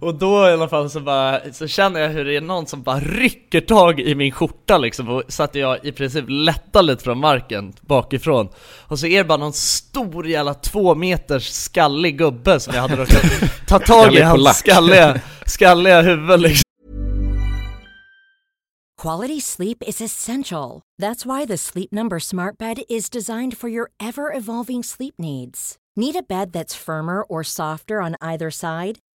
Och då i alla fall så bara, så känner jag hur det är någon som bara rycker tag i min skjorta liksom och så att jag i princip lättar lite från marken bakifrån Och så är det bara någon stor jävla två meters skallig gubbe som jag hade råkat ta tag i hans skalliga, skalliga huvud liksom Quality sleep is essential. That's why the Sleep Number Smart Bed is designed for your ever evolving sleep needs. Need a bed that's firmer or softer on either side?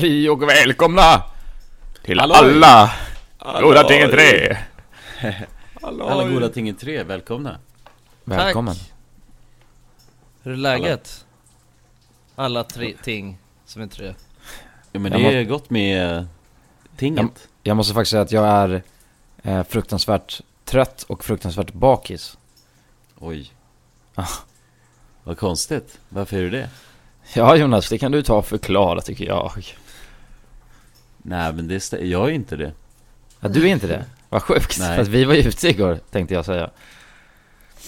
Hej och välkomna till Halloj! alla goda tingen tre. Alla goda ting i tre, välkomna Välkommen. Hur är läget? Alla tre ting som är tre. ja, men Jag det är gott med tinget Jag måste faktiskt säga att jag är eh, fruktansvärt trött och fruktansvärt bakis. Oj. Vad konstigt. Varför är du det? Ja Jonas, det kan du ta och förklara tycker jag. Nej men det stä- jag är inte det. Ja, du är inte det? Vad sjukt. Nej. För att vi var ju ute igår, tänkte jag säga.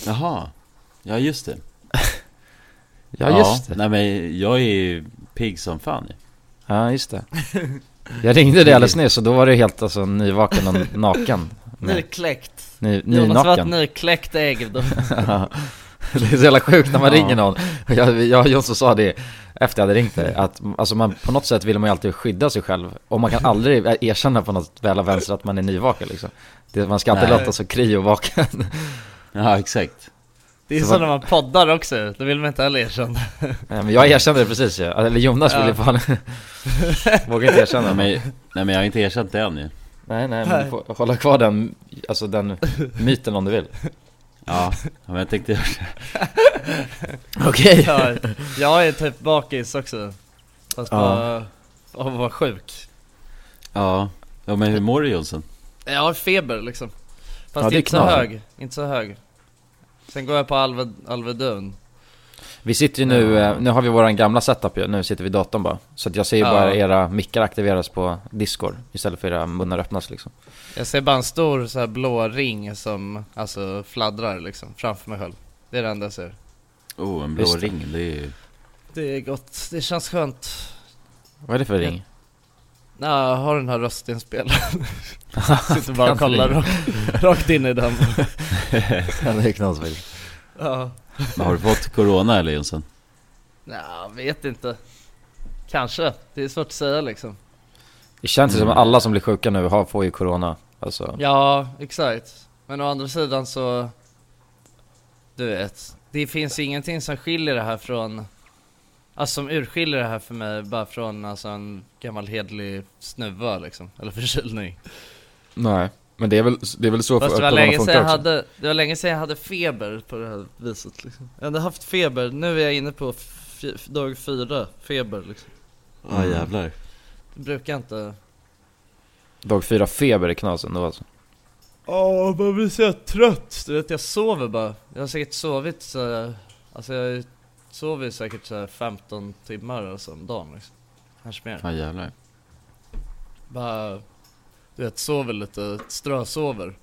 Jaha. Ja just det. Ja, just det. Nej men jag är ju pigg som fan ju. Ja, just det. Jag ringde dig alldeles nyss och då var du helt alltså nyvaken och naken. Nykläckt. Ny, Jonas var ett nynaken. nykläckt ägg då. Ja. Det är så jävla sjukt när man Ja. ringer någon. Jag, jag och Jonsson sa det efter jag hade ringt dig, att alltså man, på något sätt vill man ju alltid skydda sig själv. Och man kan aldrig erkänna på något väl av vänster att man är nyvaken liksom. Det, man ska alltid Nej. låta så kry och vaken. Ja exakt. Det är Så så när man poddar också, då vill man inte heller erkänna. Nej, men jag erkände det precis ju. Eller Jonas ville Ja. fan, vågar inte erkänna. Nej Men, men, nej men jag har inte erkänt det än ju. nej, nej, men du får hålla kvar den, alltså den myten om du vill. Ja, men jag tänkte göra det. Okej. Ja, jag är typ bakis också. Fast Ja. bara av att vara sjuk. Ja. Ja men hur mår du Jonsson? Jag har feber liksom. Fast Ja, det är inte så hög, inte så hög. Sen går jag på Alve, Alvedon. Vi sitter ju nu, eh, nu har vi våran gamla setup ju, nu sitter vi i datorn bara. Så att jag ser ju Ja. bara era mickar aktiveras på Discord istället för era munnar öppnas liksom. Jag ser bara en stor så här blå ring som alltså fladdrar liksom framför mig själv. Det är det enda jag ser. Oh, en blå Just det. ring, det är ju... Det är gott, det känns skönt. Vad är det för ring? Ja, jag har den här röstinspelaren. Sitter bara och kollar rakt, rakt in i den. Ja, det är knas faktiskt. Ja. Men har du fått corona eller Jonsson? Ja, vet inte. Kanske. Det är svårt att säga liksom. Det känns ju som Mm. att alla som blir sjuka nu har, får ju corona. Alltså, Ja, exakt. Men å andra sidan så... Du vet, det finns ju ingenting som skiljer det här från... Alltså som urskiljer det här för mig bara från alltså en gammal hedlig snuva liksom. Eller förkylning. nej. Men det är väl, det är väl så Fast det var corona länge sedan funkar jag också. hade, det var länge sedan jag hade feber på det här viset liksom. Jag hade haft feber, nu är jag inne på dag fyra feber liksom. Ja jävlar. Det brukar inte... Dag fyra feber är knasen då alltså. Åh, man blir så trött. Du vet, jag sover bara. Jag har säkert sovit så Alltså jag sover säkert så här 15 timmar alltså om dagen liksom. Kanske mer. Ja jävlar. Bara, du vet, sover lite, strösover.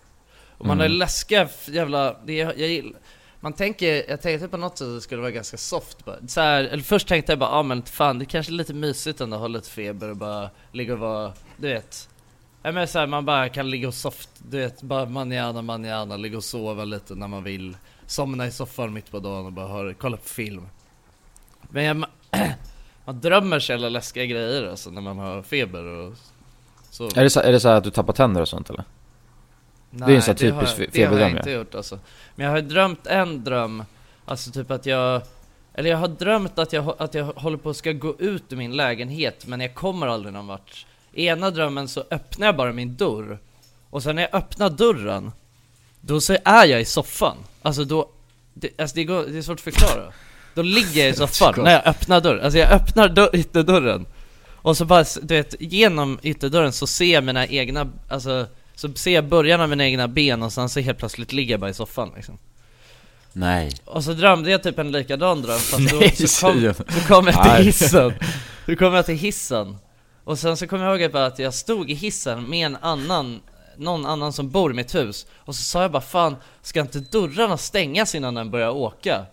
Och man Mm. har läskiga jävla, det jag gillar man tänker, jag tänkte på något sätt att det skulle vara ganska soft bara. Så här, eller först tänkte jag bara, ah, men fan det kanske är lite mysigt ändå att ha lite feber och bara ligga och vara, du vet Ja men så här, man bara kan ligga och soft, du vet, bara manjana manjana, ligga och sova lite när man vill Somna i soffan mitt på dagen och bara höra, kolla på film Men jag, man drömmer så jävla läskiga grejer alltså när man har feber och så. Är det, så, är det så här att du tappar tänder och sånt eller? Nej, Det är en sån här typisk jag- fe- Det har feberdröm, jag inte gjort alltså. Men jag har drömt en dröm, alltså typ att jag Eller jag har drömt att jag, att jag håller på att ska gå ut ur min lägenhet men jag kommer aldrig någon vart. I ena drömmen så öppnar jag bara min dörr Och sen när jag öppnar dörren Då så är jag i soffan. Alltså då det, alltså det, går, det är svårt att förklara. Då ligger jag i soffan när jag öppnar dörren. Alltså jag öppnar dörr, ytterdörren Och så bara, du vet, genom ytterdörren så ser jag mina egna, alltså Så ser jag början av mina egna ben och sen så helt plötsligt ligger jag bara i soffan liksom. Nej. Och så drömde jag typ en likadan dröm fast då Nej, så, kom, så kom jag till hissen. Då kom jag till hissen. Och sen så kom jag ihåg att jag stod i hissen med en annan Någon annan som bor i mitt hus. Och så sa jag bara fan, ska inte dörrarna stängas innan den börjar åka?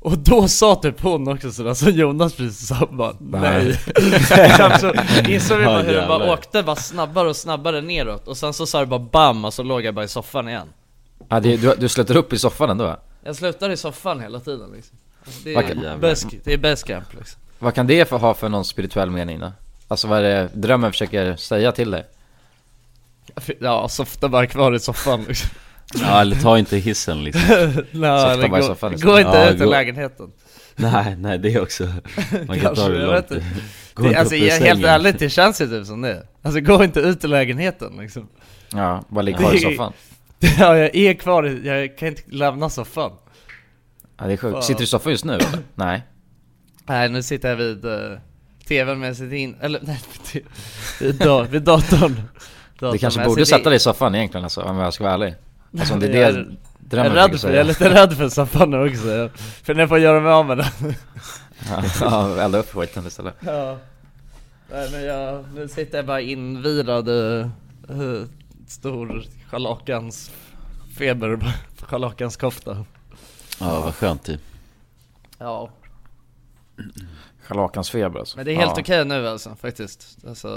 Och då sa typ hon också sådär som Jonas precis sa bara nej. så insåg vi bara hur den bara åkte bara snabbare och snabbare neråt. Och sen så sa det bara bam och så låg jag bara i soffan igen. Ja, det, du, du slutar upp i soffan ändå? Jag slutar i soffan hela tiden liksom. Alltså, Det är det är best camp liksom. Vad kan det för, ha för någon spirituell mening då? Alltså vad är det drömmen försöker säga till dig? Ja, softa bara kvar i soffan liksom Ja eller ta inte hissen liksom. Nej, i gå, soffan liksom. gå inte Ja, ut ur gå- lägenheten Nej, nej det är också. Man kan ta det jag långt. Gå det, inte Alltså jag, helt ärligt, det känns ju typ som det Alltså gå inte ut ur lägenheten liksom Ja, bara ligga kvar i soffan? Ja, jag är kvar i, jag kan inte lämna soffan Ja det är sjukt. Sitter du i soffan just nu eller? Nej? Nej, nu sitter jag vid uh, tvn men jag sitter in, eller nej, vid, vid, da, vid datorn Du Datorn, kanske borde sätta dig i soffan egentligen alltså, om jag ska vara ärlig Alltså det är Jag det är- drömmen jag är, rädd för, jag är lite rädd för Safan också, jag- för när jag får göra mig av med den Ja, elda upp skiten istället. Ja. Nej men jag, nu sitter jag bara invirad i uh, stor scharlakans feber, scharlakanskofta Ja, vad skönt typ Ja. Scharlakansfeber alltså. Men det är helt ja. okej nu alltså, faktiskt. Alltså,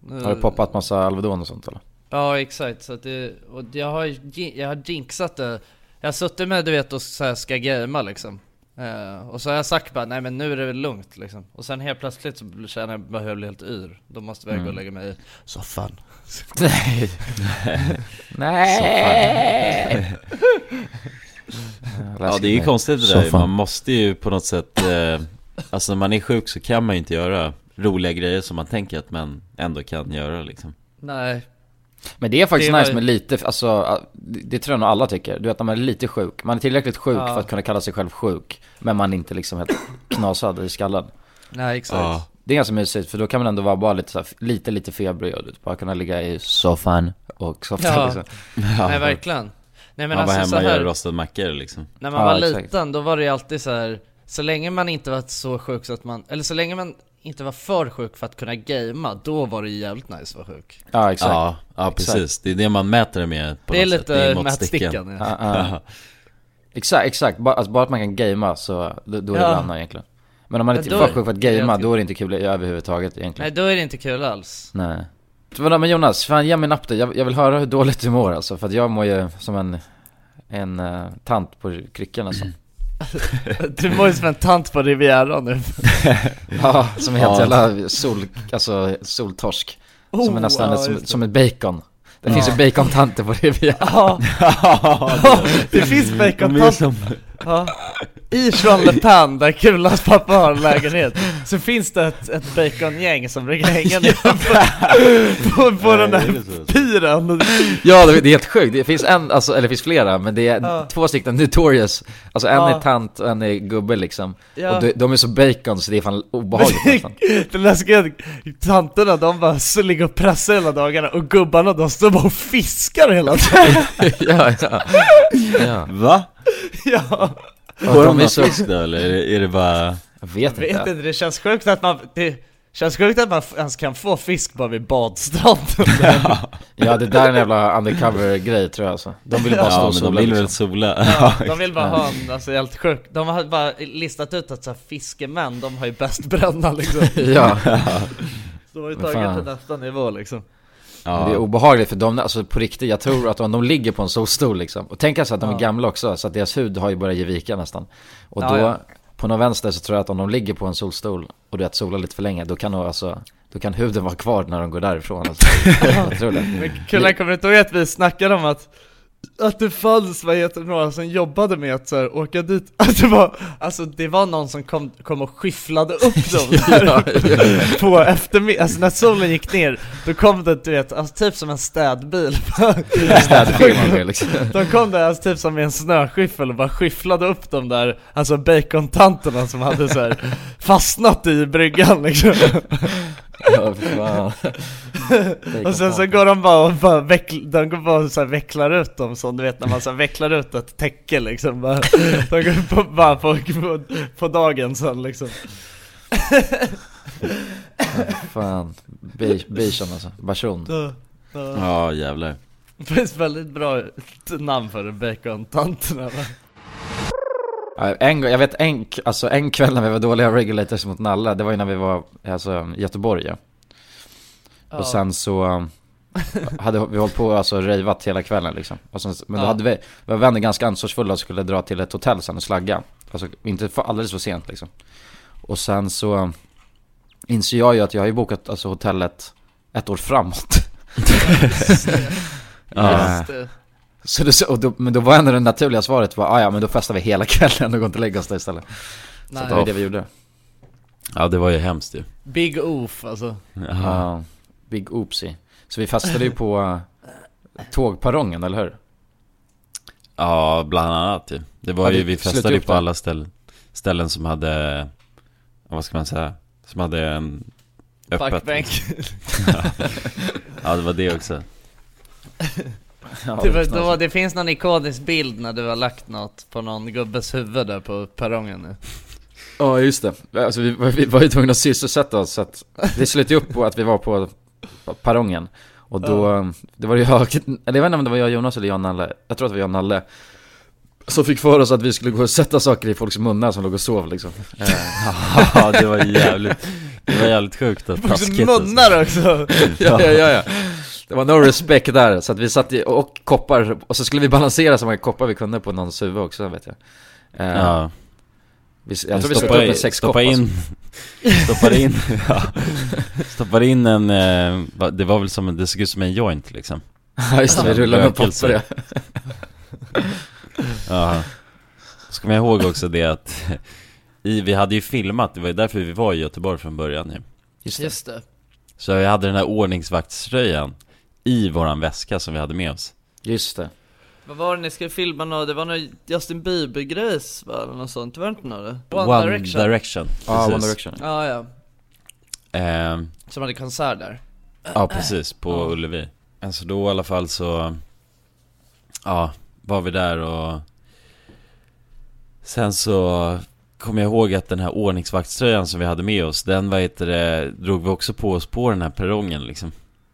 nu, Har det poppat massa Alvedon och sånt eller? Ja exakt, så att det, och jag har, jag har jinxat det. Jag har suttit med du vet och så här ska gamea liksom. Eh, Och så har jag sagt bara, nej men nu är det väl lugnt liksom. Och sen helt plötsligt så känner jag bara hur jag blir helt yr Då måste jag gå och Mm. lägga mig i soffan. Nej. Nej. Ja det är ju konstigt det där, man måste ju på något sätt eh, Alltså när man är sjuk så kan man ju inte göra roliga grejer som man tänker att man ändå kan göra liksom. Nej Men det är faktiskt Det var- nice med lite, alltså det tror jag nog alla tycker. Du vet när man är lite sjuk, man är tillräckligt sjuk Ja. för att kunna kalla sig själv sjuk. Men man är inte liksom helt knasad i skallen. Nej exakt Det är ganska mysigt för då kan man ändå vara bara lite så här, lite, lite febrig och bara kunna ligga i soffan och softa Ja. liksom. Nej verkligen Nej men Man var alltså hemma så och här, gör rostad mackor liksom När man Ja, var exakt. liten då var det ju alltid så här. Så länge man inte var så sjuk så att man, eller så länge man inte var för sjuk för att kunna gamea, då var det ju jävligt nice att vara sjuk Ja exakt. Ja, ja precis, det är det man mäter det med på Det är sätt. Det lite måttsticken. mätstickan ja. Ja, ja. Exakt, exakt. Bara, alltså, bara att man kan gamea så, då, då är det Ja. bra egentligen. Men om man är Ja, för sjuk för att är gamea, då är det inte kul överhuvudtaget egentligen. Nej då är det inte kul alls Nej. Vadå, men Jonas, fan ge mig en update. Jag, jag vill höra hur dåligt du mår alltså, för att jag mår ju som en, en uh, tant på kryckan alltså. Du mår ju som en tant på Rivieran nu ja, som är helt Ja. jävla sol, alltså soltorsk. som är nästan ja, ett, som, som ett bacon. Det finns ju bacontanter på Riviera. Ja, det finns De är bacontant som, ja. I Jean Le Pen, där Kulans pappa har en lägenhet, så finns det ett, ett bacongäng som brukar hänga ner på, på, på den där piren Ja, det, det är helt sjukt. Det finns en, alltså, eller det finns flera, men det är Ja. två stycken notorious. Alltså en Ja. är tant och en är gubbe liksom. Ja. Och de, de är så bacon så det är fan obehagligt. Det läskiga är tanterna de bara så ligger och pressar hela dagarna och gubbarna de står bara och fiskar hela tiden ja, ja. ja. va? Ja, Får de så- fisk då eller är det, bara... Jag vet vet inte. inte, det känns sjukt att man, det känns sjukt att man ens kan få fisk bara vid badstranden Ja, det där är en jävla undercover-grej tror jag alltså. De vill bara stå Ja och sola de vill liksom. väl sola? Ja, de vill bara ha en, alltså helt sjukt, de har bara listat ut att så här, fiskemän, de har ju bäst bränna liksom. Ja, Så de har ju tagit till nästa nivå liksom men det är Ja, obehagligt för de, alltså på riktigt, jag tror att om de ligger på en solstol liksom, och tänk alltså att de är Ja. gamla också, så att deras hud har ju börjat ge vika nästan. Och Ja, då, ja. på någon vänster så tror jag att om de ligger på en solstol och du vet solar lite för länge, då kan nog alltså, då kan huden vara kvar när de går därifrån alltså. Jag tror det. Men Kullen, kommer du inte ihåg att vi snackade om att att det fanns, vad heter några som jobbade med att så här, åka dit, att det var, alltså det var någon som kom, kom och skyfflade upp dem där Ja, ja. på eftermiddagen, alltså när solen gick ner, då kom det du vet, alltså typ som en städbil Städfirman liksom. De kom där alltså typ som med en snöskyffel och bara skyfflade upp de där, alltså bacontanterna som hade så här fastnat i bryggan liksom Ja, för fan. Och sen så går de bara och bara veckl, de går bara och så här vecklar ut dem som du vet när man så här vecklar ut ett täcke liksom bara, De går på, bara på, på, på dagen sen liksom Fan, Be- Bichon alltså, Bachon. Ja jävlar Det finns väldigt bra namn för det, bacontanterna va? En, jag vet en, alltså en kväll när vi var dåliga regulators mot Nalla, det var ju när vi var alltså, i Göteborg ja. Och sen så hade vi hållit på alltså rejvat hela kvällen liksom. Och sen, men då hade vi, vi var vänner ganska ansvarsfulla och skulle dra till ett hotell sen och slagga. Alltså inte för, alldeles för sent liksom. Och sen så inser jag ju att jag har ju bokat alltså hotellet ett år framåt. Ja. Just det. Så det, och då, men då var ändå det naturliga svaret var, "Ah, ja men då festar vi hela kvällen och går inte och lägger oss där istället. Så Nej. det var det vi gjorde. Ja det var ju hemskt ju Big oof alltså Ja, Ja, Big Oopsie. Så vi festade ju på uh, tågperrongen, eller hur? ja bland annat ju Det var Ja, ju, det- vi festade ju på där. alla ställen Ställen som hade, ja, vad ska man säga? Som hade en öppet Parkbänk Ja det var det också Ja, det, var, då, det finns någon ikonisk bild när du har lagt något på någon gubbes huvud där på perrongen nu. Ja just det, alltså, vi, vi var ju tvungna att sysselsätta oss så att det slutade upp på att vi var på perrongen. Och då, det var ju jag, eller jag vet inte om det var jag Jonas eller jag Nalle. Jag tror att det var jag Nalle Som fick för oss att vi skulle gå och sätta saker i folks munnar som låg och sov liksom. Ja det var jävligt, det var jävligt sjukt och taskigt alltså. Munnar också! ja, ja, ja, ja. Det var no respect där, så att vi satt i, och koppar, och så skulle vi balansera så många koppar vi kunde på någons huvud också vet jag. Eh, Ja, vi, Jag tror vi stoppa, slutade upp in, med sex stoppa koppar. in, stoppar in, ja, stoppar in en, eh, det var väl som, det såg ut som en joint liksom. Ja just det, vi rullade med papper ja. Ja. Så kommer jag ihåg också det att i, vi hade ju filmat, det var ju därför vi var i Göteborg från början ju. Just det. Just det. Så jag hade den här ordningsvaktströjan i våran väska som vi hade med oss. Just det. Vad var det ni skulle filma nå? Det var någon Justin Bieber-grejs va? Eller något sånt, var det inte något? One, Direction. Direction. Ja, One. Direction. Ja ja, Ehm, som hade konsert där. Ja precis, på Ja. Ullevi. Alltså då i alla fall så Ja, var vi där och Sen så Kommer jag ihåg att den här ordningsvaktströjan som vi hade med oss Den vad heter det, drog vi också på oss på den här perrongen liksom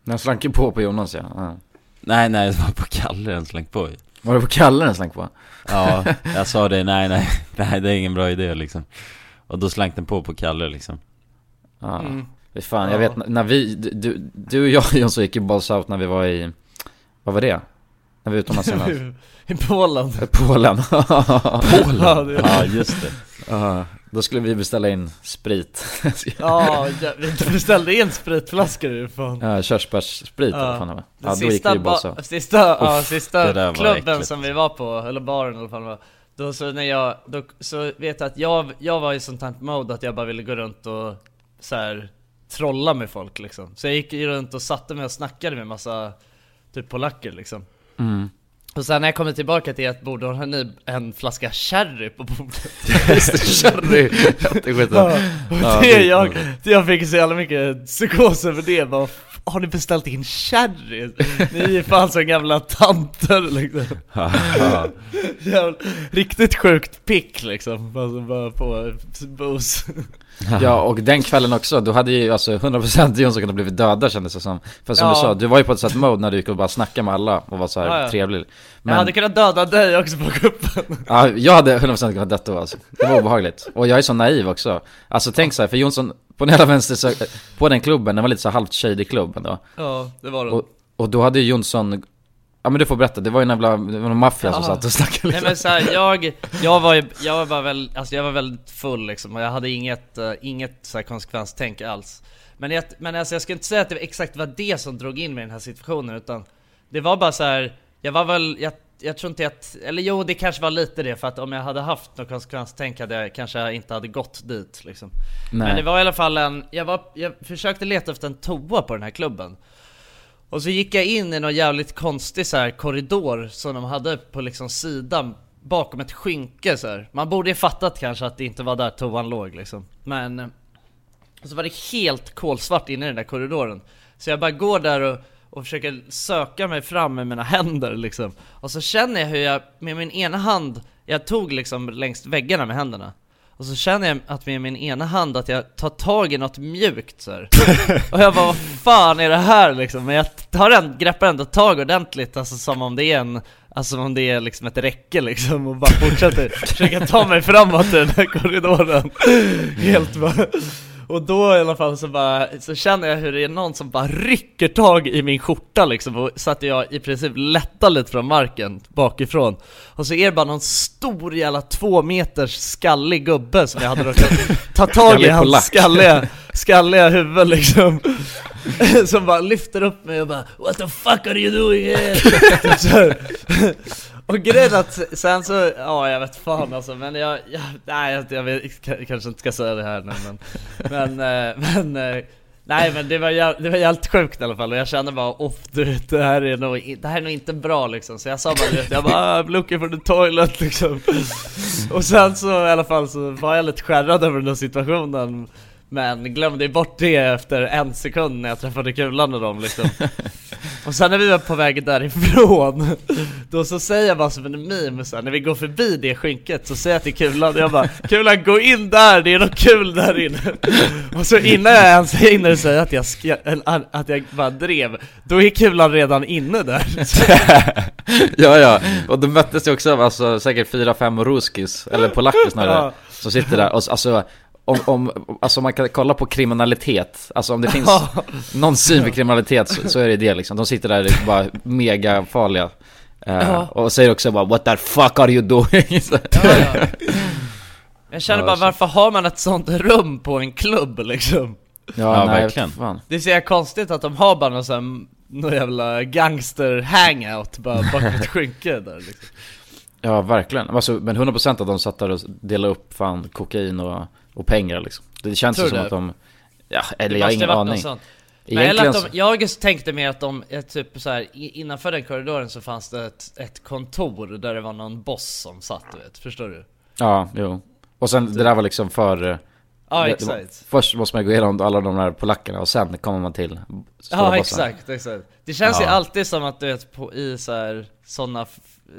Den slank ju på på Jonas ja, ja. Nej nej, det var på Kalle den slank på Var det på Kalle den slank på? Ja, jag sa det, nej nej, nej det är ingen bra idé liksom Och då slank den på på Kalle liksom Ja, Mm. Fan, jag Ja. vet när vi, du, du och jag Jonsson gick i Balls Out när vi var i, vad var det? När vi var utomlands senast? I Polen Polen det- Ja just det Ja, då skulle vi beställa in sprit. Ja, ja, vi beställde in spritflaskor ju fan. Ja, körsbärssprit eller Ja. vad fan det Ja, då gick vi sista, ja, Uff, det sista klubben som vi var på, eller baren fall var Då så när jag, då, så vet jag att jag, jag var i sånt här mode att jag bara ville gå runt och så här trolla med folk liksom. Så jag gick runt och satte mig och snackade med massa typ polacker liksom. Mm. Och sen när jag kommer tillbaka till ett bord, då har ni en flaska sherry på bordet. Just det, sherry! Ja, Ja, det jag, det jag. Fick så jävla mycket psykos över det, bara "F- har ni beställt in sherry? Ni är fan så gamla tanter liksom. Jävla, Riktigt sjukt pick liksom, alltså bara på booze Ja, och den kvällen också, då hade ju alltså 100% Jonsson kunnat blivit döda kändes det som För som Ja. du sa, du var ju på ett sånt mode när du gick och bara snackade med alla och var så här Ja, ja. trevlig Jag hade kunnat döda dig också på kuppen Ja, jag hade 100% kunnat dött då alltså. Det var obehagligt. Och jag är så naiv också. Alltså tänk så här, för Jonsson, på den hela vänster, så, på den klubben, den var lite så halvt shady klubb ändå. Ja, det var det Och, och då hade ju Jonsson, ja men du får berätta, det var ju en jävla, det var någon maffia som satt och snackade Nej liksom. men så här, jag, jag var ju, jag var väl, alltså jag var väldigt full liksom. Och jag hade inget, eh, inget så här konsekvenstänk alls. Men, jag, men alltså jag skulle inte säga att det var exakt var det som drog in mig i den här situationen utan Det var bara så här, jag var väl, jag, jag tror inte att, eller jo det kanske var lite det för att om jag hade haft något konsekvenstänk hade jag kanske inte hade gått dit liksom. Men det var i alla fall en, jag var, jag försökte leta efter en toa på den här klubben och så gick jag in i någon jävligt konstig så här korridor som de hade på liksom sidan bakom ett skynke så här. Man borde ju fattat kanske att det inte var där toan låg liksom. Men... Och så var det helt kolsvart inne i den där korridoren. Så jag bara går där och, och försöker söka mig fram med mina händer liksom. Och så känner jag hur jag med min ena hand, jag tog liksom längs väggarna med händerna. Och så känner jag att med min ena hand att jag tar tag i något mjukt så här. Och jag bara vad fan är det här liksom? Men jag tar en, greppar ändå tag ordentligt, alltså som om det är en Alltså som om det är liksom ett räcke liksom och bara fortsätter försöka ta mig framåt i den här korridoren Helt bara och då i alla fall så bara, så känner jag hur det är någon som bara rycker tag i min skjorta liksom och så att jag i princip lättar lite från marken bakifrån. Och så är det bara någon stor jävla två meters skallig gubbe som jag hade råkat ta tag i hans skalliga, skalliga huvud liksom. Som bara lyfter upp mig och bara What the fuck are you doing here? Och grejen är att sen så, ja jag vet fan alltså men jag, jag nej jag, jag vet, jag kanske inte ska säga det här nu men Men, eh, men eh, Nej men det var, det var jävligt sjukt i alla fall och jag kände bara off du vet, det här är nog, det här är nog inte bra liksom. Så jag sa bara du vet, jag bara "Ah, I'm looking for the toilet liksom. Och sen så i alla fall så var jag lite skärrad över den här situationen. Men glömde bort det efter en sekund när jag träffade kulan med dem liksom. Och sen när vi var på väg därifrån Då så säger jag bara som en meme så här, när vi går förbi det skynket så säger jag till Kulan, jag bara Kulan gå in där, det är något kul där inne. Och så innan jag ens hinner säga att jag, ska, att jag bara drev Då är Kulan redan inne där. Ja ja, och då möttes det också av alltså, säkert fyra, fem ruskis, eller polacker snarare Ja. Som sitter där. Och alltså om, om, alltså man kan kolla på kriminalitet, alltså om det finns någon syn för kriminalitet så, så är det det liksom De sitter där och är bara mega farliga eh, Ja. Och säger också bara 'What the fuck are you doing?' Jag känner bara varför har man ett sånt rum på en klubb liksom? Ja, Ja, nej, verkligen. Fan. Det är så konstigt att de har bara någon sån någon jävla gangster-hangout bara bakom ett skynke där liksom. Ja verkligen, alltså, men 100% av de satt där och delade upp fan kokain och, och pengar liksom Det känns ju Tror som du? att de, ja Det eller jag har ingen aning. Men eller att de, jag tänkte mer att de, eh, typ så här, innanför den korridoren så fanns det ett, ett kontor där det var någon boss som satt du vet, förstår du? ja jo Och sen det där var liksom för eh, Ja det- exakt Först måste man gå igenom alla de där polackerna och sen kommer man till Ja exakt, exakt Det känns ju Ja. alltid som att du vet på, i så här, såna,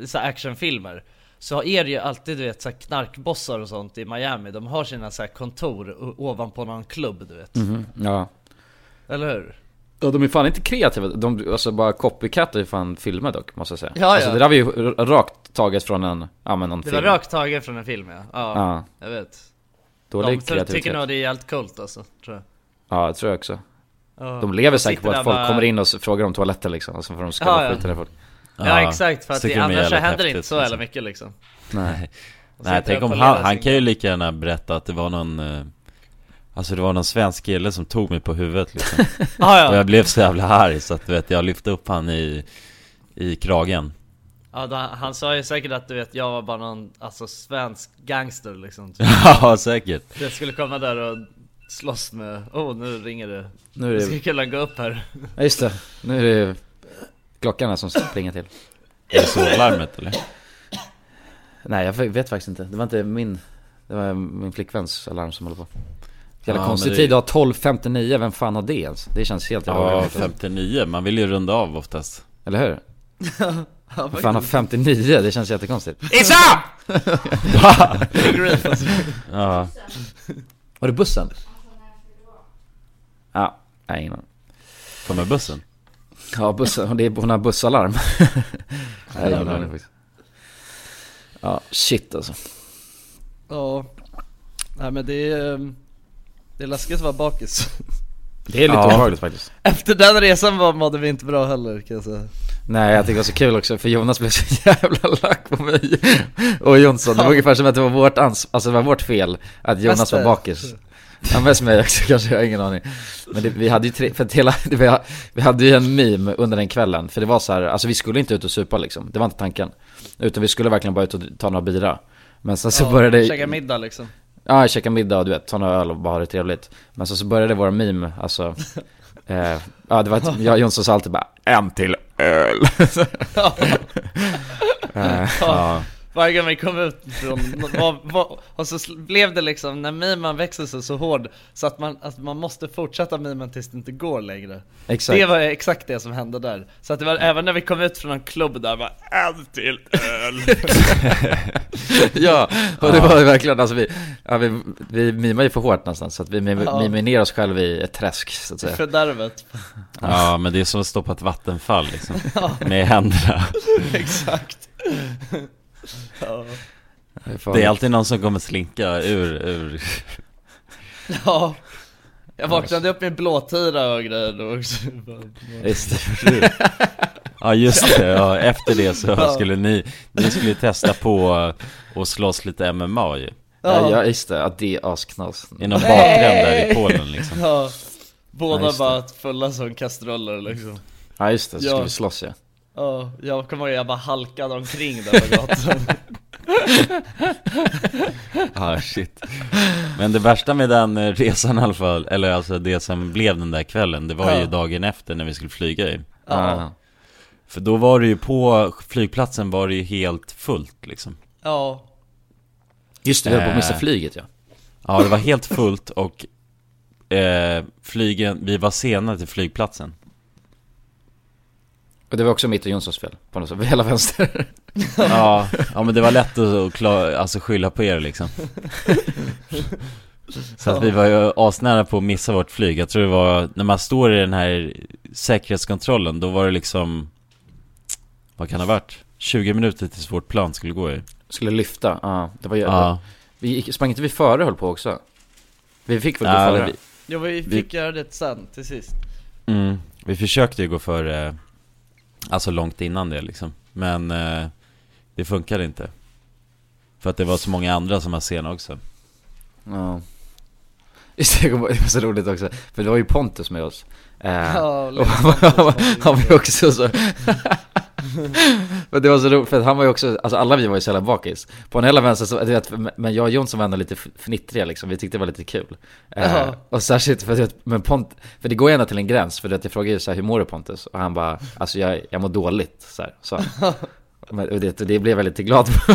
så här actionfilmer Så är det ju alltid du vet så knarkbossar och sånt i Miami. De har sina så kontor ovanpå någon klubb du vet. Mhm, Ja. Eller hur? Ja, de är fan inte kreativa, de alltså bara copycatar ju fan filmer dock, måste jag säga. Ja, Alltså ja. det där var ju rakt taget från en, ja men någon Det film. var rakt taget från en film ja, ja, Ja, jag vet. Dålig De kreativitet. tycker nog det är helt coolt alltså, tror jag. Ja, det tror jag också. Ja. De lever säkert på att folk bara- kommer in och frågar om toaletter liksom, och så får de Ja, skalla ja. skiten ur folk Ja, exakt, för att det, annars så händer det inte så jävla liksom. mycket liksom. Nej. Nej tänk om han, han kan ju lika gärna berätta att det var någon eh, Alltså det var någon svensk kille som tog mig på huvudet liksom. Ja Och ja, jag blev så jävla arg så att du vet, jag lyfte upp han i, i kragen. Ja då, han sa ju säkert att du vet, jag var bara någon, alltså svensk gangster liksom. Ja säkert. Jag skulle komma där och slåss med, oh nu ringer det. Nu är ska det, killen gå upp här. Ja just det, nu är det klockan här som springer till Är det sovlarmet eller? Nej jag vet faktiskt inte, det var inte min Det var min flickväns alarm som håller på Jävla Ja, konstig men det- tid att ha 12.59, vem fan har det ens? Det känns helt jävla Ja, orimligt. 59, man vill ju runda av oftast Eller hur? Vem fan har 59? Det känns jättekonstigt Isa! Ja, Var det bussen? Ja, nej ingen aning. kommer bussen? Ja bussen, det är, hon har bussalarm? Nej faktiskt. Ja, shit alltså. Ja. Nej men det är, ehm, det är läskigt att vara bakis. Det är lite Ja. obehagligt faktiskt Efter den resan var, mådde vi inte bra heller kan jag säga. Nej jag tycker det var så kul också för Jonas blev så jävla lack på mig Och Jonsson, det var ungefär som att det var vårt ans alltså det var vårt fel Att Jonas Mest var bakis Ja mest mig också kanske, jag har ingen aning. Men det, vi hade ju tre, för att hela, det, vi, hade ju en meme under den kvällen För det var så här, alltså vi skulle inte ut och supa liksom, det var inte tanken. Utan vi skulle verkligen bara ut och ta några bira. Men sen så började Käka middag liksom. Ja, käka middag och du vet, ta några öl och bara ha det trevligt. Men så, så började våra meme, alltså eh, Ja det var ett, jag och Jonsson sa alltid bara En till öl. Eh, Ja, Varje gång vi kom ut från, var, var, och så blev det liksom, när mimen växer sig så hård Så att man, att man måste fortsätta mimen tills det inte går längre. Exakt. Det var exakt det som hände där. Så att det var även när vi kom ut från en klubb där, bara en till öl. Ja, och det var verkligen, alltså vi, ja, vi, vi mimar ju för hårt någonstans Så att vi mim, Ja. mimar ner oss själva i ett träsk så att säga. Fördärvet. Ja men det är som att stå på ett vattenfall liksom. Med händerna. Exakt ja. Det är alltid någon som kommer slinka ur, ur. Ja. Jag vaknade upp i en blåtira och grejer då också. Just det, Ja just det, ja, efter det så Ja. skulle ni, ni skulle testa på att slåss lite MMA ju. Ja, ja just det, att det är asknas I någon bakgränd där i Polen liksom. Ja. Båda Ja, bara fulla som kastruller liksom. Ja just det, så Ja. skulle vi slåss ja Ja, jag kommer ihåg jag bara halkade omkring där på gatan. Ja shit. Men det värsta med den eh, resan i alla fall, eller alltså det som blev den där kvällen Det var ju Ja. dagen efter när vi skulle flyga ju. Ja, För då var det ju på flygplatsen var det ju helt fullt liksom. Ja. Just det, vi höll på att missa Eh. flyget ja. Ja det var helt fullt och eh, flygen, vi var sena till flygplatsen Och det var också mitt och Jonssons fel, på något sätt, hela vänster Ja, ja men det var lätt att klar, alltså skylla på er liksom Så att vi var ju asnära på att missa vårt flyg Jag tror det var, när man står i den här säkerhetskontrollen Då var det liksom Vad kan det ha varit? 20 minuter tills vårt plan skulle gå i Skulle lyfta, ja, det var ju Ja, vi gick, Sprang inte vi före höll på också? Vi fick väl gå Ja, före? vi- Ja, vi Vi- fick göra det sen, till sist. mm, vi försökte ju gå före Alltså långt innan det liksom. Men eh, det funkade inte. För att det var så många andra som var sena också. Ja. Just det, det var så roligt också, för det var ju Pontus med oss. Eh, Ja, och han var ju också så Men det var så roligt, för han var ju också, alltså alla vi var ju så jävla bakis På en hela vänster så, du vet, men jag och Jonsson var ändå lite fnittriga liksom, vi tyckte det var lite kul eh, Ja. Och särskilt för att, men Pont, för det går ju ända till en gräns, för att jag frågade ju så här, hur mår du Pontus? Och han bara, alltså jag, jag mår dåligt, så här, så Men, och det, och det blev jag lite glad på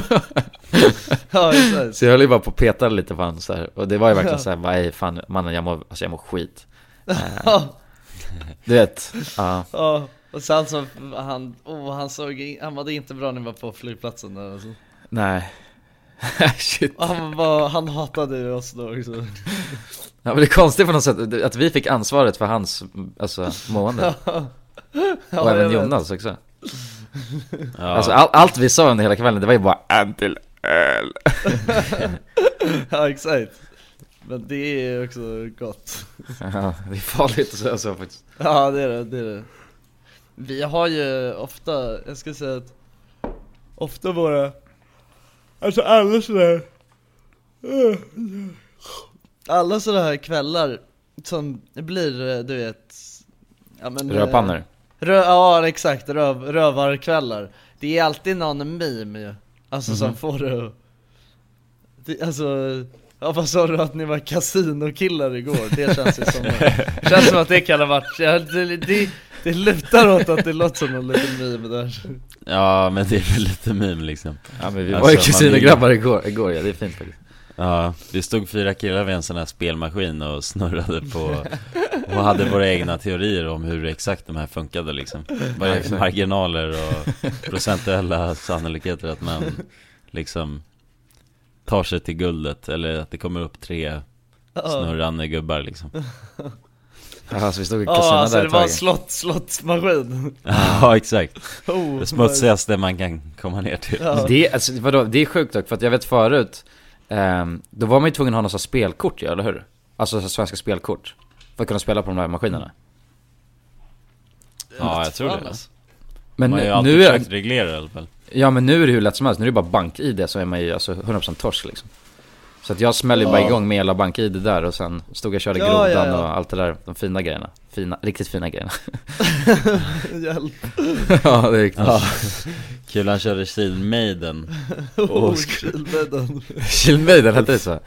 Ja. Så jag höll ju bara på att peta lite på honom så här. Och det var ju verkligen så här, bara, "Ey, fan mannen jag mår, alltså jag mår skit Eh, Du vet, ja. Och sen så, han, oh, han såg, han mådde inte bra när vi var på flygplatsen där alltså. Nej Shit han var, han hatade oss då också. Ja men det är konstigt på något sätt att vi fick ansvaret för hans, alltså, mående Ja, Och även. Jonas också ja. Alltså all, allt vi sa under hela kvällen, det var ju bara en till öl Ja, exakt. Men det är också gott. Ja, det är farligt att säga så faktiskt Ja, det är det, det är det. Vi har ju ofta, jag ska säga att ofta våra, alltså alla sådär alla sådana här kvällar som blir, du vet ja, men, eh, Rödpannor. Rö, ja exakt, röv, rövarkvällar. Det är alltid någon meme ju Alltså som får det det, Alltså, ja vad sa du att ni var kasinokillar igår? Det känns ju som känns som att det kan ha varit, ja, det, det, det lutar åt att det låter som någon liten meme där. Ja men det är väl lite meme liksom. Ja men vi Alltså, var ju man kusinegrabbar igår, igår ja, det är fint faktiskt. Ja, vi stod fyra killar vid en sån här spelmaskin och snurrade på Och hade våra egna teorier om hur exakt de här funkade liksom. Vad är marginaler och procentuella sannolikheter att man liksom tar sig till guldet Eller att det kommer upp tre snurrande gubbar liksom Ja, alltså vi stod i Ja kasino alltså där det var tag. slott, slottsmaskin. Ja, exakt. Oh, Det smutsigaste man kan komma ner till. Ja. Det, är- alltså, vadå, det är sjukt dock, för att jag vet förut ehm, Då var man ju tvungen att ha något sånt här spelkort ja, eller hur? Alltså så svenska spelkort För att kunna spela på de här maskinerna. Ja, jag tror det. Alltså. Men Man har ju nu, alltid nu är försökt reglera det i alla fall. Ja men nu är det hur lätt som helst, nu är det bara bank-id så är man ju alltså 100% torsk liksom Så att jag smäller ju bara Ja. igång med hela bank-id där och sen stod jag och körde Ja, grodan ja, ja. och allt det där, de fina grejerna. Fina, riktigt fina grejerna. Hjälp, Ja det är riktigt. Ja, kul han körde Shield Maiden oh, Kilbädden Shield Maiden, hette det så?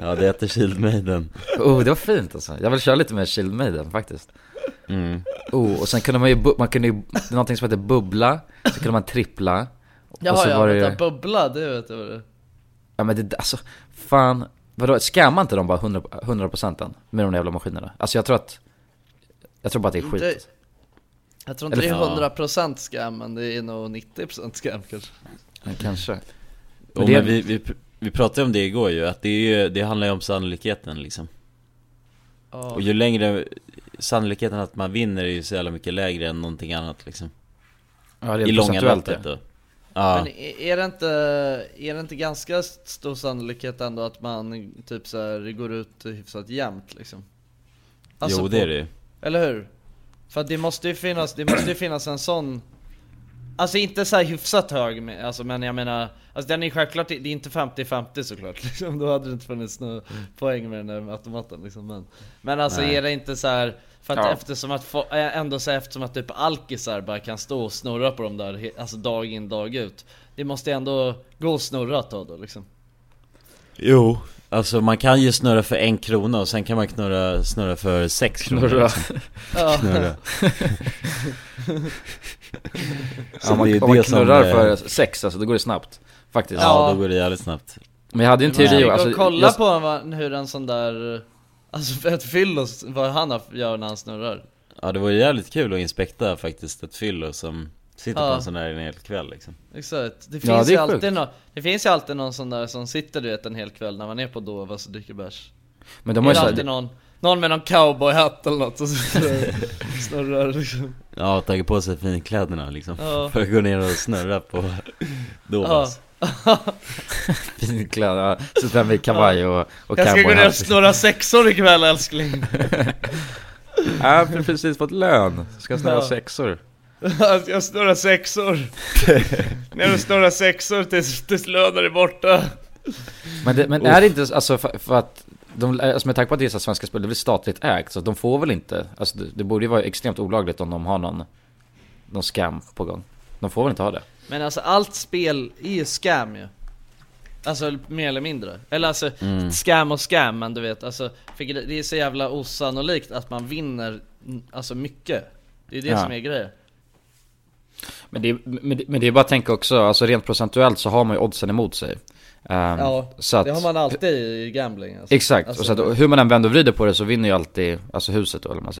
Ja det heter Shield Maiden Oh det var fint alltså, jag vill köra lite med Shield Maiden faktiskt. Mm. Oh, och sen kunde man ju, man kunde ju, någonting som heter bubbla, så kunde man trippla. Och Jaha så ja, var det vänta, bubbla, det vet jag vad det är ja men det, alltså, fan, vadå, scammar inte de bara 100%, 100% än med de jävla maskinerna? Alltså jag tror att, jag tror bara att det är skit. Det- Jag tror inte Eller- det är 100% scam, men det är nog 90% scam kanske. Men kanske. Och det- men vi, vi, vi pratade om det igår ju, att det, är ju, det handlar ju om sannolikheten liksom. Ja. Och ju längre Sannolikheten att man vinner är ju så jävla mycket lägre än någonting annat liksom. Ja, I långa loppet då Ja, Men är det inte, är det inte ganska stor sannolikhet ändå att man typ så här går ut hyfsat jämnt liksom? Alltså jo på- det är det Eller hur? För det måste ju finnas, det måste ju finnas en sån Alltså inte så här hyfsat hög, men- alltså, men jag menar Alltså den är självklart, det är inte 50-50 såklart liksom, Då hade det inte funnits några poäng med den där automaten liksom Men, men alltså Nej. är det inte så här För att Ja. eftersom att, äh, ändå så eftersom att typ alkisar bara kan stå och snurra på dem där, alltså dag in dag ut Det måste ju ändå gå och snurra ett tag då liksom Jo Alltså man kan ju snurra för en krona och sen kan man knurra, snurra för sex kronor Snurra. liksom. Ja, Knurra Så Om man, det är om man knurrar eh, för sex alltså, då går det snabbt Faktiskt Ja, då går det jävligt snabbt Men jag hade ju en Men teori, jag alltså, kolla jag, på hur en sån där Alltså ett fyllos, vad han gör när han snurrar. Ja det var ju jävligt kul att inspekta faktiskt ett fyllo som sitter Ja. på en sån där en hel kväll liksom. Exakt, det Ja, finns det ju alltid någon, det finns ju alltid någon sån där som sitter du vet en hel kväll när man är på Dovas och dricker bärs. Men Det de har är ju alltid någon, någon med någon cowboyhatt eller något och så snurrar liksom. Ja, tagit på sig finkläderna liksom Ja. För att gå ner och snurra på Dovas finkläder, ja, sitter med kavaj och, och Jag ska gå ner och snurra sexor ikväll älskling. Ja, jag har precis fått lön, ska snurra Ja. sexor? Jag snurrar sexor? Ner och snurrar sexor tills, tills lönen är borta. Men, det, men är det inte, alltså för, för att de, alltså med tanke på att det är så svenska spel, det väl statligt ägt, så de får väl inte, alltså det, det borde ju vara extremt olagligt om de har någon, någon scam på gång. De får väl inte ha det? Men alltså allt spel är ju scam ju Alltså mer eller mindre Eller alltså, Mm. scam och scam men du vet alltså för Det är så jävla osannolikt att man vinner Alltså mycket Det är det Ja. som är grejen Men det, är- men, det- men det är bara att tänka också, alltså rent procentuellt så har man ju oddsen emot sig. Ehm, Ja, så att, det har man alltid i gambling alltså. Exakt, alltså, och så att, hur man än vänder och vrider på det så vinner ju alltid, alltså huset då eller man säger.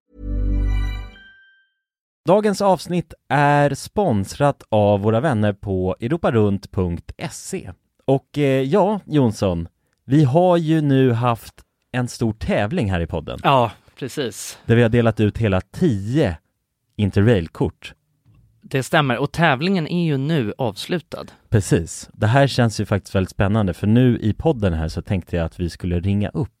Dagens avsnitt är sponsrat av våra vänner på europarunt.se. Och eh, ja, Jonsson, vi har ju nu haft en stor tävling här i podden Ja, precis där vi har delat ut hela 10 Interrail-kort. Det stämmer, och tävlingen är ju nu avslutad Precis. Det här känns ju faktiskt väldigt spännande för nu i podden här så tänkte jag att vi skulle ringa upp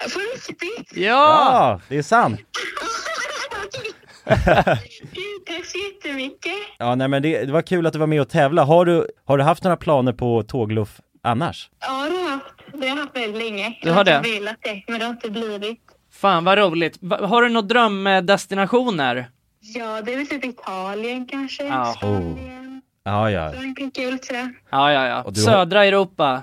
På riktigt? Ja! Ja, det är sant. Tack så jättemycket. Ja, nej men det, det var kul att du var med och tävla. Har du, har du haft några planer på tågluff annars? Ja, det har jag haft. Det har jag haft väldigt länge. Du har Jag det? velat det, men det har inte blivit. Fan vad roligt. Va- Har du några drömdestinationer? Ja, det är väl typ Italien kanske. Ja. Spanien, Ja, ja. Och lite sådär. Ja, ja, ja. Har- Södra Europa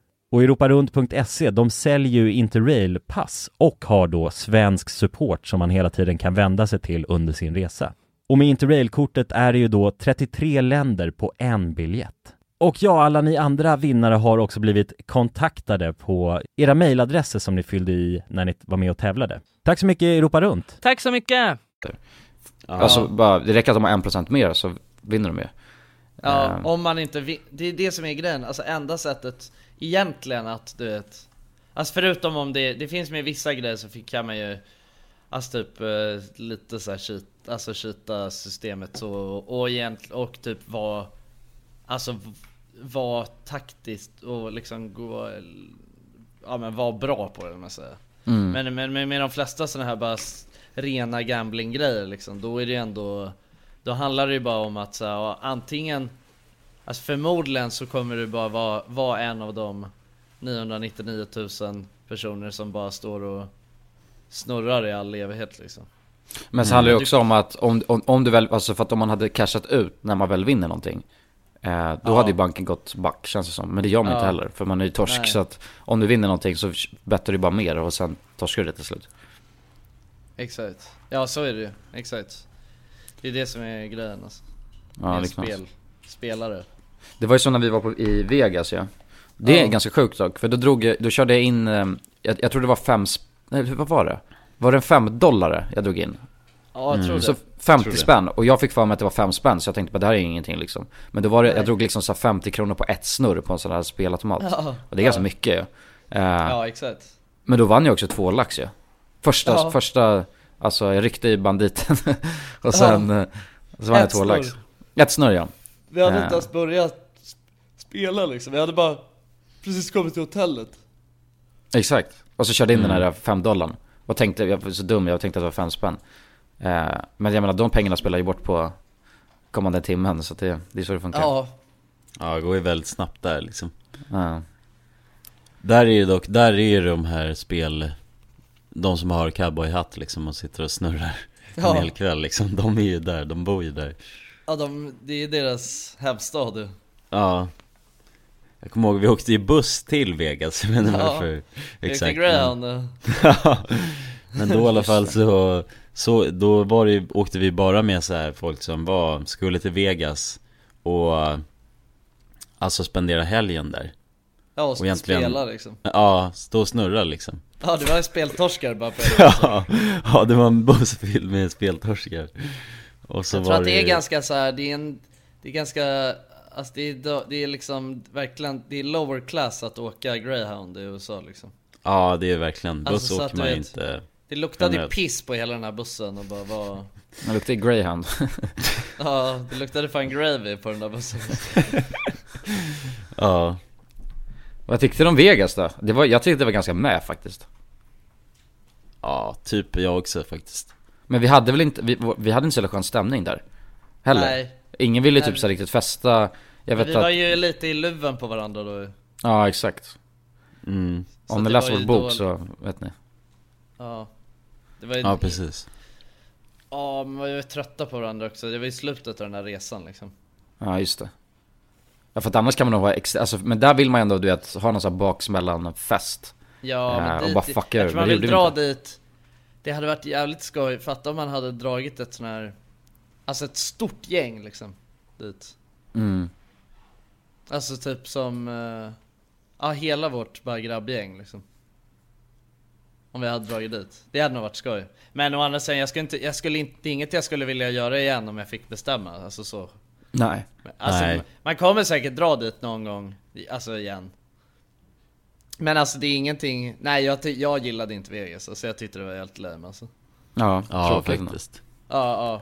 Och europarunt.se, de säljer ju Interrail-pass och har då svensk support som man hela tiden kan vända sig till under sin resa. Och med Interrail-kortet är det ju då 33 länder på en biljett. Och ja, alla ni andra vinnare har också blivit kontaktade på era mejladresser som ni fyllde i när ni var med och tävlade. Tack så mycket Europa Runt! Tack så mycket! Alltså bara, det räcker att de har en procent mer så vinner de ju. Ja, Ehm. om man inte vi- Det är det som är grejen, alltså enda sättet egentligen att du vet Alltså förutom om det, det finns med vissa grejer så fick- kan man ju Alltså typ eh, lite så här cheat, alltså cheata systemet så och egentligen och typ vara Alltså vara taktiskt och liksom gå Ja men vara bra på det man säger Mm. Men, men, men med de flesta sådana här bara rena gambling grejer liksom, då är det ju ändå Då handlar det ju bara om att så här, antingen Alltså förmodligen så kommer du bara vara, vara en av de 999 000 personer som bara står och snurrar i all evighet liksom. Men så handlar det också om att om, om, om du väl, alltså för att om man hade cashat ut när man väl vinner någonting eh, Då Ja. hade ju banken gått back känns det som, men det gör man Ja. inte heller för man är ju torsk. Nej. så att Om du vinner någonting så bettar du bara mer och sen torskar du det till slut. Exakt. Ja så är det ju, exakt. Det är det som är grejen alltså. Ja, det är spel, spelare Det var ju så när vi var på, i Vegas ja Det är Ja. ganska sjukt dock, för då drog jag, då körde jag in, eh, jag, jag tror det var fem, nej vad var det? Var det en fem dollar jag drog in? Ja jag tror det Så 50 Tror det. spänn, och jag fick för mig att det var 5 spänn så jag tänkte bara det här är ingenting liksom Men då var det, Nej. jag drog liksom så här 50 kronor på ett snurr på en sån här spelautomat Ja. Och det är ganska Ja. mycket ju Eh, Ja exakt Men då vann jag också två lax ju Första, Ja. första, alltså jag ryckte i banditen Och sen, Ja. eh, så vann jag Ett två snurr. lax Ett snurr ja Vi hade inte ens börjat spela liksom, vi hade bara precis kommit till hotellet. Exakt, och så körde jag in Mm. den här 5 dollarn Och tänkte, jag var så dum, jag tänkte att det var 5 spänn. Eh, Men jag menar de pengarna spelar ju bort på kommande timmen så det, det är så det funkar. Ja, Ja, det går ju väldigt snabbt där liksom. Ja. Där är ju dock, där är ju de här spel De som har cowboyhatt liksom och sitter och snurrar Ja. en hel kväll liksom. De är ju där, de bor ju där ja de, det är deras hemstad Ja. Jag kommer ihåg, vi åkte ju buss till Vegas, jag inte Ja. varför Exakt. Ja, Men då i alla fall så, så då var det, åkte vi bara med så här folk som var, skulle till Vegas och Alltså spendera helgen där. Ja och, Och egentligen- spela liksom. Ja, stå och snurra liksom. Ja det var en speltorskare bara på ja, ja, det var en buss fylld med speltorskar Och så Jag tror att det är ganska så här, det är en, det är ganska Alltså det är, det är liksom verkligen, det är lower class att åka greyhound i USA liksom Ja, det är verkligen, buss Alltså, åker man vet, inte Det luktade ju generellt. piss på hela den här bussen och bara var Det luktar greyhound Ja, det luktade fan gravy på den där bussen Ja Vad tyckte du om Vegas då? Det var, jag tyckte det var ganska med faktiskt. Ja, typ jag också faktiskt. Men vi hade väl inte, vi, vi hade inte så jävla skön stämning där. Heller. Nej. Ingen ville typ så här riktigt festa. Jag vet vi att, var ju lite i luven på varandra då ju. ja exakt. Mm. Om ni läser vår ju bok då- så vet ni. Ja. Det var ju, Ja, precis. Ja, men vi var ju trötta på varandra också. Det var i slutet av den här resan liksom. Ja just det. Ja för att annars kan man nog vara extra, alltså, men där vill man ju ändå du vet, ha någon sån här baksmällan fest. Ja, Eh, men och dit, bara fucka jag tror man vill dra inte. dit Det hade varit jävligt skoj, fatta om man hade dragit ett sån här Alltså ett stort gäng liksom Dit Mm. Alltså typ som eh, Ja hela vårt bara grabbgäng liksom Om vi hade dragit dit Det hade nog varit skoj Men å andra sidan, jag skulle inte, jag skulle inte, inget jag skulle vilja göra igen om jag fick bestämma, alltså så Nej. Men, Alltså, Nej. man kommer säkert dra dit någon gång, alltså igen Men alltså det är ingenting, nej jag, jag gillade inte Vegas, alltså jag tyckte det var helt lame alltså. Ja, Ja, faktiskt. Ja, ja,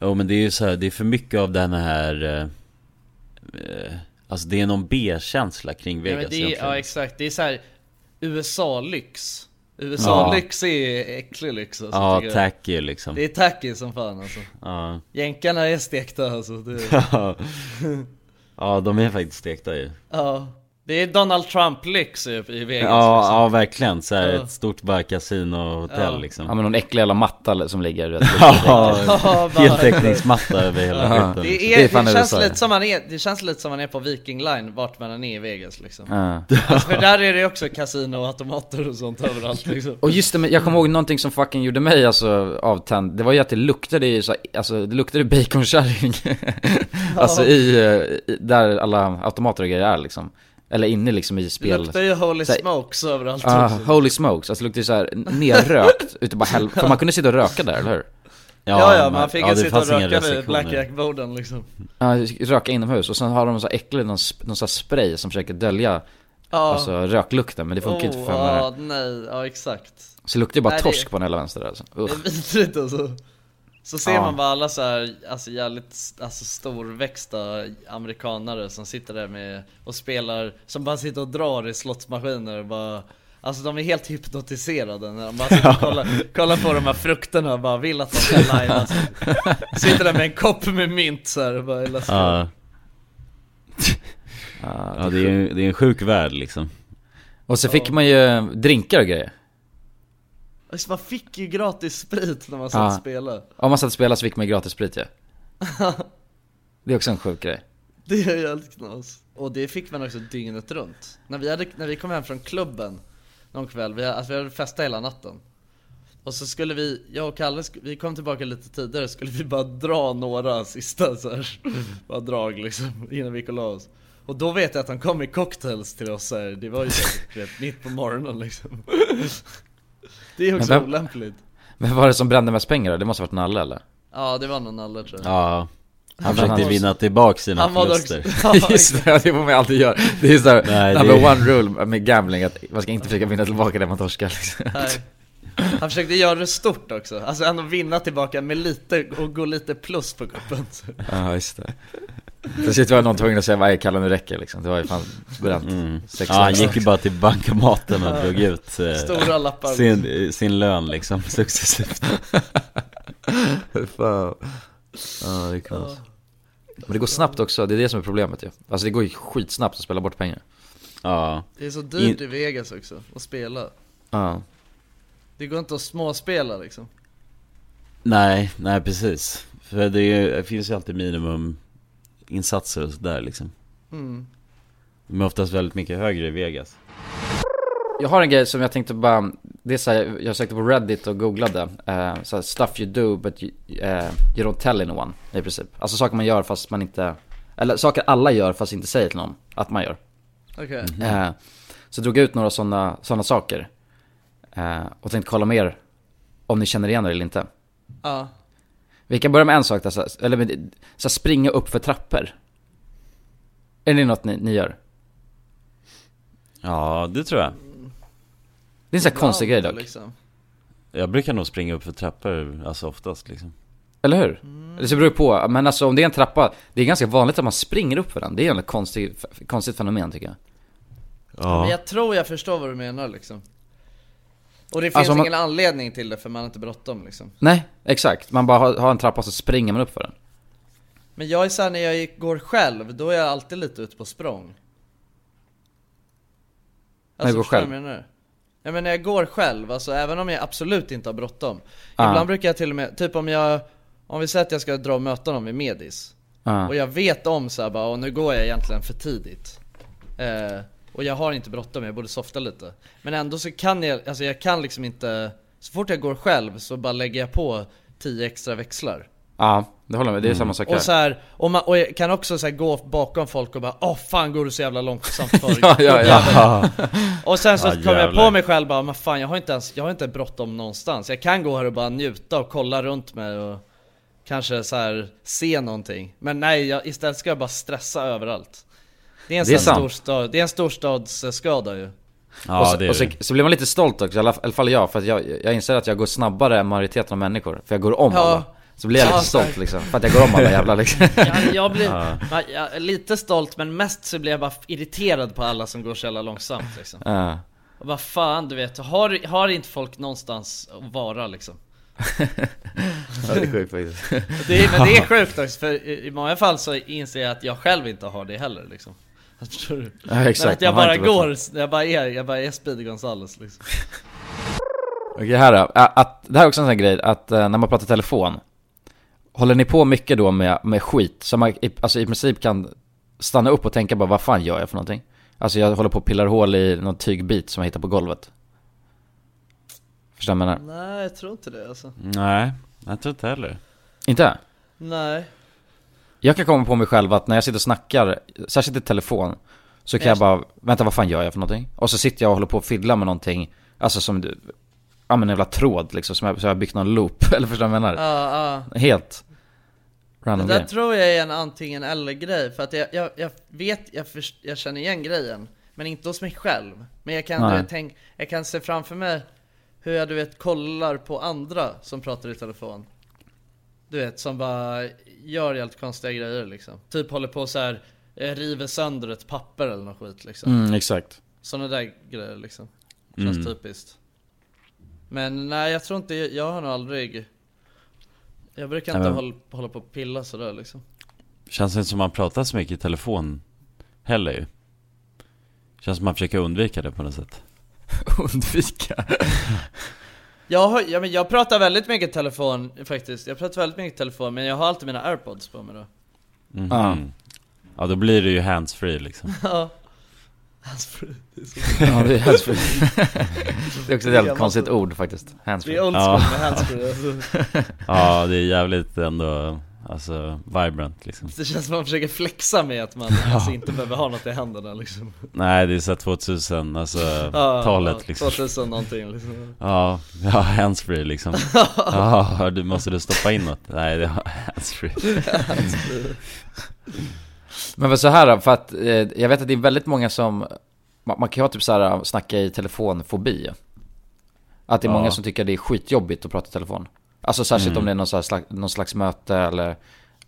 Jo men det är ju så här, det är för mycket av den här eh, eh, Alltså det är någon B-känsla kring ja, Vegas men det är, egentligen. ja exakt, det är så här USA-lyx. USA-lyx är äcklig lyx alltså, Ja, jag. tacky liksom. Det är tacky som fan alltså. Ja, Jänkarna är stekta alltså, det, ja. ja de är faktiskt stekta ju. Ja Det är Donald Trump-lyx i, i Vegas Ja, liksom. ja verkligen, så här, Ja. ett stort bara kasinohotell Ja. liksom. Ja men någon äcklig jävla matta som ligger vet, Ja, heltäckningsmatta över hela skiten Det, liksom. är, Det är det, känns lite som man är, det känns lite som man är på Viking Line vart man än är i Vegas liksom. Ja. alltså, För där är det också kasino och automater och sånt överallt liksom. Och just det, men jag kommer ihåg någonting som fucking gjorde mig alltså avtänd Det var ju att det luktade ju så, alltså det luktade baconkärring. Alltså i, eh, i, där alla automater och grejer är liksom Eller inne liksom i Det spel. Luktar ju holy Så här- smokes överallt. Ah, också holy smokes, alltså det luktade ju såhär nerrökt ute bara helvete För man kunde sitta och röka där, eller hur? Ja ja, man fick ja, ju det sitta och röka vid blackjack-borden liksom. Ja, röka inomhus och sen har de så äcklig, någon, någon här spray som försöker dölja Ja, Alltså röklukten, men det funkar inte för fem oh, ja, nej, ja exakt. Så det luktar ju bara Nej, det- torsk på den hela vänster där alltså. Det Usch. är vidrigt alltså Så ser Ja. man bara alla så här, alltså jävligt alltså storväxta amerikanare som sitter där med och spelar, som bara sitter och drar i slottsmaskiner och bara Alltså de är helt hypnotiserade när de bara sitter och kollar, kollar på de här frukterna och bara vill att de ska lajva. Sig Sitter där med en kopp med mynt så här och bara hela Ja, Ja, ja det, är, det är en sjuk värld liksom. Och så fick man ju drinkar och grejer Alltså man fick ju gratis sprit när man satt och spelade Om man satt och spelade så fick man ju gratis sprit ja. Det är också en sjuk grej Det är helt knas. Och det fick man också dygnet runt. När vi, hade, när vi kom hem från klubben någon kväll, vi, alltså vi hade festat hela natten. Och så skulle vi, jag och Kalle, vi kom tillbaka lite tidigare, skulle vi bara dra några sista så här, bara drag liksom, innan vi gick och la oss. Och då vet jag att han kom med cocktails till oss här. det var ju säkert vet, mitt på morgonen liksom. Det är också Men vem- olämpligt. Men vad var det som brände mest pengar då? Det måste ha varit Nalle eller? Ja det var någon alla tror jag. Ja, han försökte vinna tillbaka sina Han förluster Ja, Just det, det får man alltid göra Det är såhär, Nej, number det- one rule med gambling att man ska inte försöka vinna tillbaka det man torskar liksom. Nej. Han försökte göra det stort också, alltså ändå vinna tillbaka med lite, och gå lite plus på kuppen Ja just det Till slut var någon tvungen att säga vad Kalle? Nu räcker liksom, det var ju fan bränt. Mm. Ja, han gick ju bara till bankomaten och drog ut eh, Stora lappar. sin, sin lön liksom successivt. Fan. Ja det är knas. Men det går snabbt också, det är det som är problemet ju. Alltså det går ju skitsnabbt att spela bort pengar. Ja, Det är så dyrt i Vegas också, att spela. Ja. Det går inte att småspela liksom. Nej, nej precis. För det, är, det finns ju alltid minimum insatser och sådär liksom mm. De är oftast väldigt mycket högre i Vegas Jag har en grej som jag tänkte bara, det är så här, jag sökte på Reddit och googlade, uh, så här, stuff you do but you, eh, you don't tell anyone i princip. Alltså saker man gör fast man inte, eller saker alla gör fast inte säger till någon att man gör. Okej, Eh, så drog jag ut några sådana såna saker. Eh, och tänkte kolla mer om ni känner igen er eller inte. ja Vi kan börja med en sak där, så eller med, så springa upp för trappor. Är det något ni, ni gör? Ja, det tror jag Det är en sån här konstig grej dock. liksom. Jag brukar nog springa upp för trappor, alltså oftast liksom Eller hur? Mm. Det beror på, men alltså om det är en trappa, det är ganska vanligt att man springer upp för den. Det är ju ett konstigt, konstigt fenomen tycker jag. Men jag tror jag förstår vad du menar liksom Och det finns Alltså, om man- ingen anledning till det för man har inte bråttom liksom Nej, exakt. Man bara har, har en trappa och så springer man upp för den. Men jag är såhär när jag går själv, då är jag alltid lite ute på språng När du går själv? jag menar? Ja men när jag går själv, alltså även om jag absolut inte har bråttom Ah. Ibland brukar jag till och med, typ om jag, om vi säger att jag ska dra och möta någon vid Medis Ah. Och jag vet om såhär bara, och nu går jag egentligen för tidigt eh, Och jag har inte bråttom, jag borde softa lite. Men ändå så kan jag, alltså jag kan liksom inte Så fort jag går själv så bara lägger jag på 10 extra växlar. Ja, det håller jag med. Det är samma sak här. och, så här, och, man, och jag kan också så här gå bakom folk och bara Åh fan går du så jävla långsamt för? Ja, ja, ja. Och sen så Ja, kommer jag på mig själv bara Men fan jag har inte ens, jag har inte bråttom någonstans. Jag kan gå här och bara njuta och kolla runt mig och Kanske så här se någonting. Men nej, jag, istället ska jag bara stressa överallt Det är en Det är storstad, det är en storstadsskada ju och så, och så, så blir man lite stolt också, i alla, i alla fall jag, för att jag, jag inser att jag går snabbare än majoriteten av människor. För jag går om Ja. alla. Så blir jag lite Ja, stolt liksom, för att jag går om alla jävla liksom. Ja, jag blir Ja. jag är lite stolt men mest så blir jag bara irriterad på alla som går så jävla långsamt liksom Ja. Och vad fan du vet, har, har inte folk någonstans att vara liksom? Ja, det är sjukt faktiskt. det är, Men det är sjukt också, för i, i många fall så inser jag att jag själv inte har det heller liksom Förstår du? Ja, exakt, Men att jag bara går, jag bara är, jag bara är Speedy Gonzales liksom Okej här då, att, det här är också en sån här grej, att eh, när man pratar telefon Håller ni på mycket då med, med skit? Så man i, alltså i princip kan stanna upp och tänka bara vad fan gör jag för någonting? Alltså jag håller på och pillar hål i någon tygbit som jag hittar på golvet Förstår du vad jag menar? Nej jag tror inte det alltså Nej, jag tror inte heller Inte? Nej Jag kan komma på mig själv att när jag sitter och snackar, särskilt i telefon Så kan jag bara, vänta vad fan gör jag för någonting? Och så sitter jag och håller på och fiddlar med någonting Alltså som du, ja men en jävla tråd liksom, som jag, så jag har byggt någon loop, eller förstår du vad jag menar? Ja, ja. Helt Det random där grej. tror jag är en antingen eller grej, för att jag, jag, jag vet, jag, först, jag känner igen grejen Men inte hos mig själv. Men jag kan, du vet, tänk, jag kan se framför mig hur jag du vet kollar på andra som pratar i telefon Du vet, som bara gör helt konstiga grejer liksom. Typ håller på så här eh, river sönder ett papper eller något skit liksom. Mm, exakt. Sådana där grejer liksom. Känns Mm. typiskt. Men nej jag tror inte, jag har nog aldrig Jag brukar inte hålla, hålla på och pilla sådär liksom. Känns inte som man pratar så mycket i telefon heller. Ju Känns som man försöker undvika det på något sätt. Undvika? Jag, har, ja, men jag pratar väldigt mycket telefon faktiskt, jag pratar väldigt mycket telefon men jag har alltid mina airpods på mig då. Mhm. Ja. Ja då blir det ju handsfree liksom. Ja. Handsfree, det är så Ja det är handsfree. Det är också ett jävligt konstigt ord. faktiskt, handsfree. Det är old school med handsfree alltså. Ja det är jävligt ändå, alltså vibrant liksom. Det känns som att man försöker flexa med att man alltså, inte behöver ha något i händerna liksom. Nej det är såhär 2000, alltså talet ja, liksom. 2000 någonting liksom. Ja, ja handsfree liksom. Ja, du måste du stoppa in något? Nej det är handsfree. Men vad så här då, för att eh, jag vet att det är väldigt många som Man, man kan ju ha typ så här snacka i telefonfobi. Att det är Ja. många som tycker det är skitjobbigt att prata i telefon Alltså särskilt Mm. om det är någon, här slags, någon slags möte eller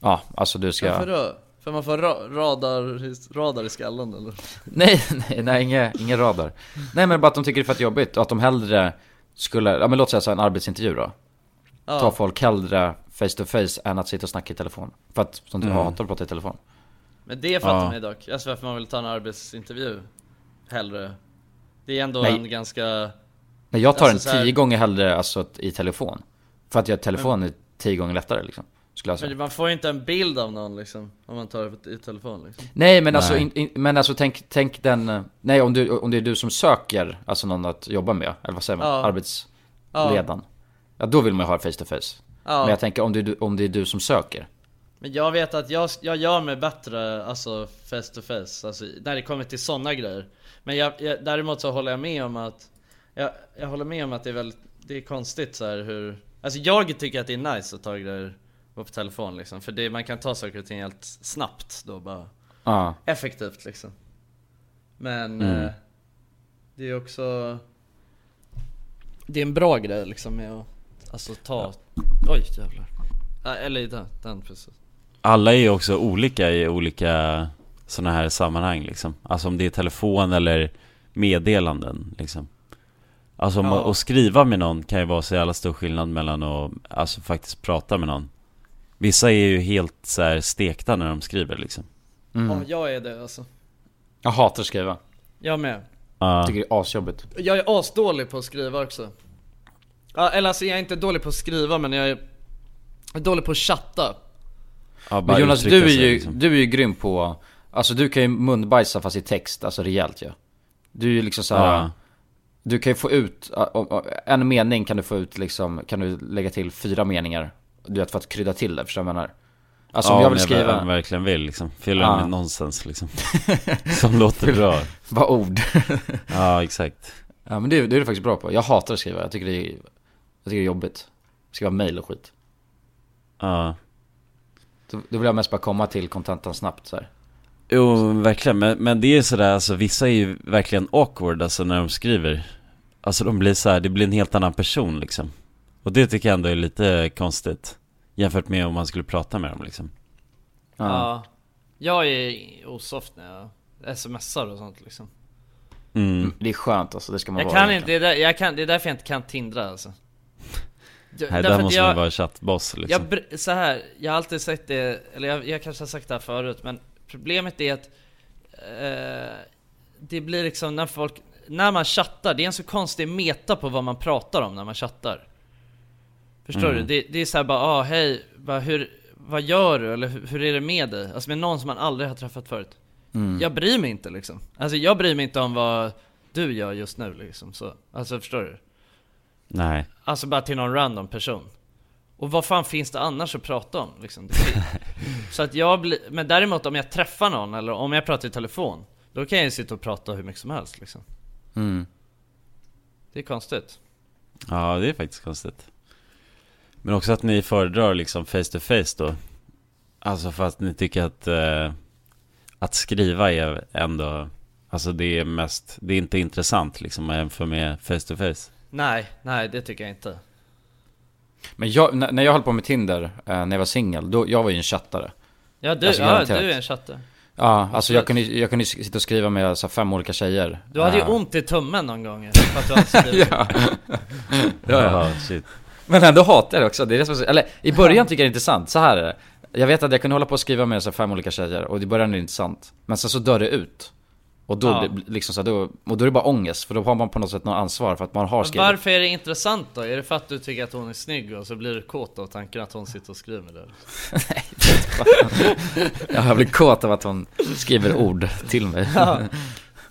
Ja, alltså du ska Varför då? För man får ra radar, radar i skallen eller? Nej, nej, nej, ingen, ingen radar Nej men bara att de tycker det är för att jobbigt och att de hellre skulle, ja men låt säga så här, en arbetsintervju då Ja. Ta folk hellre face to face än att sitta och snacka i telefon För att, som du Mm. hatar att prata i telefon Men det fattar Ja. man ju dock, alltså varför man vill ta en arbetsintervju hellre Det är ändå Nej. en ganska Nej jag tar Alltså, så den här- tio gånger hellre alltså i telefon För att göra telefon är tio gånger lättare liksom Men man får ju inte en bild av någon liksom, om man tar det i telefon liksom Nej men alltså, Nej. in, in, men alltså tänk, tänk den Nej om, du, om det är du som söker Alltså någon att jobba med, eller vad säger man? Ja. Arbetsledaren Ja då vill man ju ha face to face Ja. Men jag tänker om det, är du- om det är du som söker Men jag vet att jag, jag gör mig bättre, alltså face to face, alltså när det kommer till sådana grejer Men jag, jag, däremot så håller jag med om att jag, jag håller med om att det är väldigt, det är konstigt så här hur Alltså jag tycker att det är nice att ta grejer på telefon liksom, för det, man kan ta saker och ting helt snabbt då bara Ja. Effektivt liksom. Men Mm. eh, det är också Det är en bra grej liksom med att Alltså ta Oj jävlar. Ja, Eller den, den precis. Alla är ju också olika i olika sådana här sammanhang liksom. Alltså om det är telefon eller meddelanden liksom Alltså Ja. att skriva med någon kan ju vara så jävla stor skillnad mellan att alltså faktiskt prata med någon Vissa är ju helt så här stekta när de skriver liksom Mm. Ja, jag är det alltså. Jag hatar att skriva. Jag med. Ja. Tycker det är asjobbigt. Jag är asdålig på att skriva också. Ja, eller alltså jag är inte dålig på att skriva men jag är jag dålig på att chatta. Ja, bara Men Jonas, du är sig, ju, liksom. du är ju grym på, alltså du kan ju munbajsa fast i text, alltså rejält ju. Du är ju liksom såhär, Ja. Du kan ju få ut, om- om- en mening kan du få ut liksom, kan du lägga till fyra meningar. Du vet för att krydda till det, förstår du vad jag menar? Alltså om ja, jag vill om skriva, ver- verkligen vill liksom, fylla Ja. med nonsens liksom Som låter bra bara ord. Ja, exakt ja men det, det är du faktiskt bra på. Jag hatar att skriva, jag tycker det är, jag tycker det är jobbigt. Skriva mail och skit. Ja Då, då vill jag mest bara komma till kontentan snabbt så här. Jo, verkligen, men, men det är sådär, alltså vissa är ju verkligen awkward alltså när de skriver Alltså de blir så här, det blir en helt annan person liksom Och det tycker jag ändå är lite konstigt Jämfört med om man skulle prata med dem liksom Ja. Jag är osoft när jag smsar och sånt liksom. mm. Det är skönt alltså, det ska man Jag vara kan inte, det är, där, jag kan, det är därför jag inte kan tindra alltså. Jag- Nej, därför där måste jag, man vara chattboss liksom Jag, så här, jag har alltid sagt det, eller jag, jag kanske har sagt det här förut, men problemet är att eh, det blir liksom när folk, när man chattar, det är en så konstig meta på vad man pratar om när man chattar. Förstår Mm. du? Det, det är såhär bara, ah, hej, bara, hur, vad gör du? Eller hur, hur är det med dig? Alltså med någon som man aldrig har träffat förut. Mm. Jag bryr mig inte liksom. Alltså jag bryr mig inte om vad du gör just nu liksom. Så, alltså förstår du? Nej Alltså bara till någon random person. Och vad fan finns det annars att prata om liksom? Så att jag blir, men däremot om jag träffar någon eller om jag pratar i telefon Då kan jag ju sitta och prata hur mycket som helst liksom. Mm. Det är konstigt. Ja, det är faktiskt konstigt. Men också att ni föredrar liksom face to face då. Alltså för att ni tycker att eh, Att skriva är ändå Alltså det är mest Det är inte intressant liksom att jämföra med face to face Nej, nej det tycker jag inte Men jag, när jag höll på med Tinder, eh, när jag var singel, då, jag var ju en chattare. Ja du, Alltså, ja, du är en chatte Ja, alltså jag kunde, jag kunde sitta och skriva med så här, fem olika tjejer. Du hade ju Eh, ont i tummen någon gång för att du hade ja. ja, ja. shit. Men ändå hatar jag det också, det är det som eller i början tycker jag det är intressant, så här är det. Jag vet att jag kunde hålla på och skriva med så här, fem olika tjejer, och i början är det intressant. Men sen så dör det ut. Och då, Ja. liksom så här, då, och då är det bara ångest, för då har man på något sätt något ansvar för att man har Men skrivit. Varför är det intressant då? Är det för att du tycker att hon är snygg och så blir du kåt av tanken att hon sitter och skriver dig? Ja, jag blir kåt av att hon skriver ord till mig. Ja.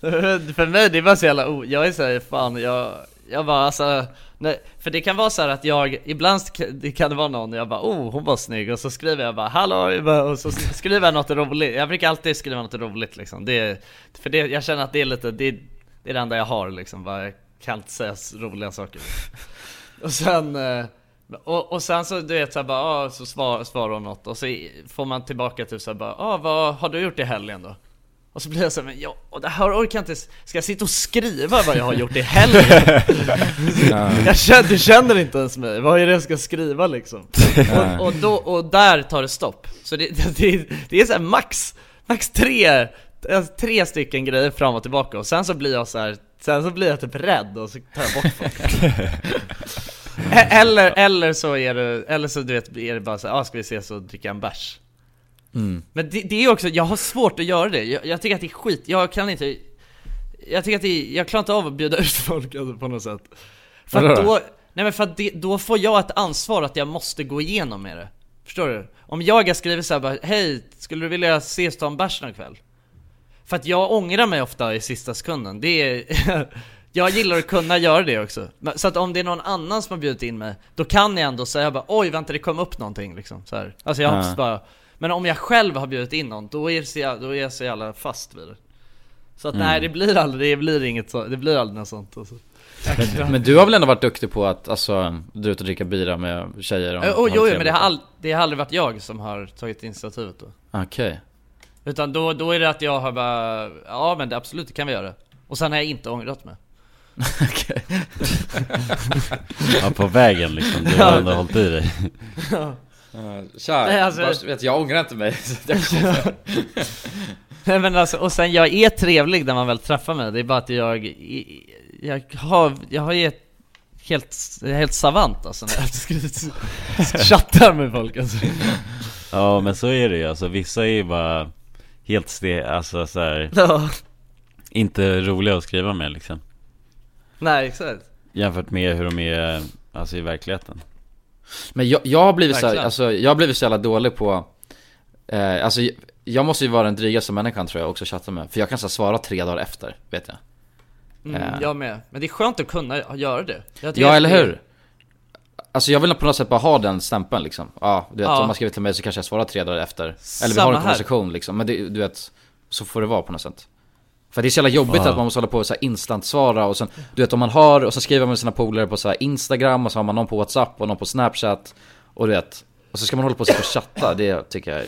För mig det är bara så jävla o... Jag är såhär, fan jag... Jag bara alltså... Nej, för det kan vara så här att jag, ibland det kan det vara någon och jag bara oh hon var snygg och så skriver jag bara hallå och så skriver jag något roligt. Jag brukar alltid skriva något roligt liksom. Det, för det, jag känner att det är lite, det, det är det enda jag har liksom. Bara, jag kan inte säga roliga saker. Och sen, eh, och, och sen så du vet så här bara, ah, så svar, svarar hon något och så får man tillbaka typ så här bara, ah, vad har du gjort i helgen då? Och så blir jag såhär, men jag, och det här orkar jag inte, ska jag sitta och skriva vad jag har gjort i helgen? jag känner, du känner inte ens mig, vad är det jag ska skriva liksom? och, och, då, och där tar det stopp. Så det, det, det är såhär max, max tre, alltså tre stycken grejer fram och tillbaka och sen så blir jag så här. Sen så blir jag typ rädd och så tar jag bort folk Eller, eller så är det, eller så du vet, är det bara så här, ah, ska vi ses och dricka en bärs? Mm. Men det, det är också, jag har svårt att göra det, jag, jag tycker att det är skit, jag kan inte Jag tycker att det är, jag klarar inte av att bjuda ut folk alltså, på något sätt För att Vadå då? då, nej men för att det, då får jag ett ansvar att jag måste gå igenom med det Förstår du? Om jag har skrivit såhär bara, hej, skulle du vilja ses ta en bärs någon kväll? För att jag ångrar mig ofta i sista sekunden, det är Jag gillar att kunna göra det också Så att om det är någon annan som har bjudit in mig Då kan jag ändå säga bara oj vänta det kom upp någonting liksom så här. Alltså jag Ja. hoppas bara Men om jag själv har bjudit in någon, då är, det så, jä- då är jag så jävla fast vid det Så att Mm. nej det blir aldrig, det blir inget så, det blir aldrig något sånt alltså. Men, men du har väl ändå varit duktig på att, alltså, dra ut och dricka bira med tjejer? och Oh, oh, jo, jo, men det har, all, det har aldrig varit jag som har tagit initiativet då Okej. Utan då, då är det att jag har bara, ja men det, absolut det kan vi göra Och sen har jag inte ångrat mig Ja, på vägen liksom, du har ändå hållit i dig Ja. Tja, Nej, alltså- bara, vet, jag ångrar inte mig. Nej men alltså, och sen jag är trevlig när man väl träffar mig, det är bara att jag, jag har, jag har ju ett helt, helt savant alltså när jag chattar med folk alltså. Ja men så är det ju alltså, vissa är ju bara helt ste, alltså så här, Ja. Inte roliga att skriva med liksom Nej exakt Jämfört med hur de är, alltså i verkligheten Men jag, jag har blivit så här, Verkligen. alltså jag har blivit så jävla dålig på eh, Alltså jag måste ju vara den drygaste människan tror jag också att chatta med För jag kan så svara tre dagar efter, vet jag mm, Eh. Jag med, men det är skönt att kunna göra det Jag Ja eller hur? Alltså jag vill på något sätt bara ha den stämpeln liksom Ja, du vet Ja. om man skriver till mig så kanske jag svarar tre dagar efter Eller vi Samma har en här. konversation liksom, men det, du vet Så får det vara på något sätt För det är så jävla jobbigt Ja. att man måste hålla på och så här instant svara och sen Du vet om man har, och så skriver man med sina polare på så här Instagram och så har man någon på Whatsapp och någon på Snapchat Och du vet Och så ska man hålla på och och chatta, det tycker jag är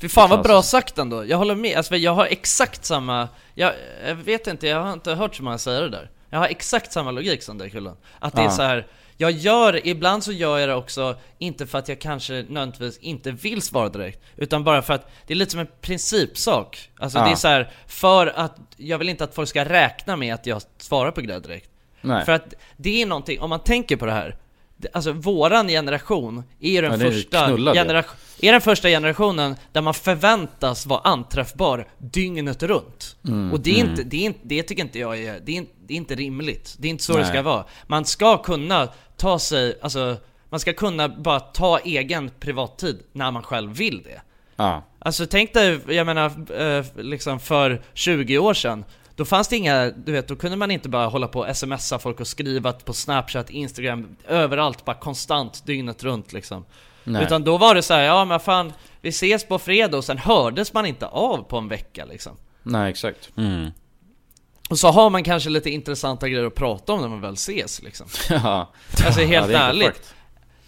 Fy fan vad bra sagt ändå, jag håller med, alltså, jag har exakt samma, jag, jag vet inte, jag har inte hört så många säga det där. Jag har exakt samma logik som dig kullen. Att det är så här. Jag gör, ibland så gör jag det också, inte för att jag kanske nödvändigtvis inte vill svara direkt Utan bara för att det är lite som en principsak Alltså Ja. det är så här, för att jag vill inte att folk ska räkna med att jag svarar på grejer direkt Nej. För att det är någonting, om man tänker på det här Alltså våran generation är ju den Ja, det första knullad, ja. generation är den första generationen där man förväntas vara anträffbar dygnet runt. Mm, och det, är mm. inte, det, är inte, det tycker inte jag är, det är, inte- det är inte rimligt. Det är inte så det Nej. ska vara. Man ska kunna ta sig, alltså, man ska kunna bara ta egen privattid när man själv vill det. Ja, Alltså tänk dig, jag menar, eh, liksom för 20 år sedan då fanns det inga, du vet, då kunde man inte bara hålla på och smsa folk och skriva på snapchat, instagram, överallt, bara konstant, dygnet runt liksom Nej. Utan då var det så här, ja men fan, vi ses på fredag och sen hördes man inte av på en vecka liksom nej exakt mm. Och så har man kanske lite intressanta grejer att prata om när man väl ses liksom Ja, Alltså helt Ja, det är ärligt fucked.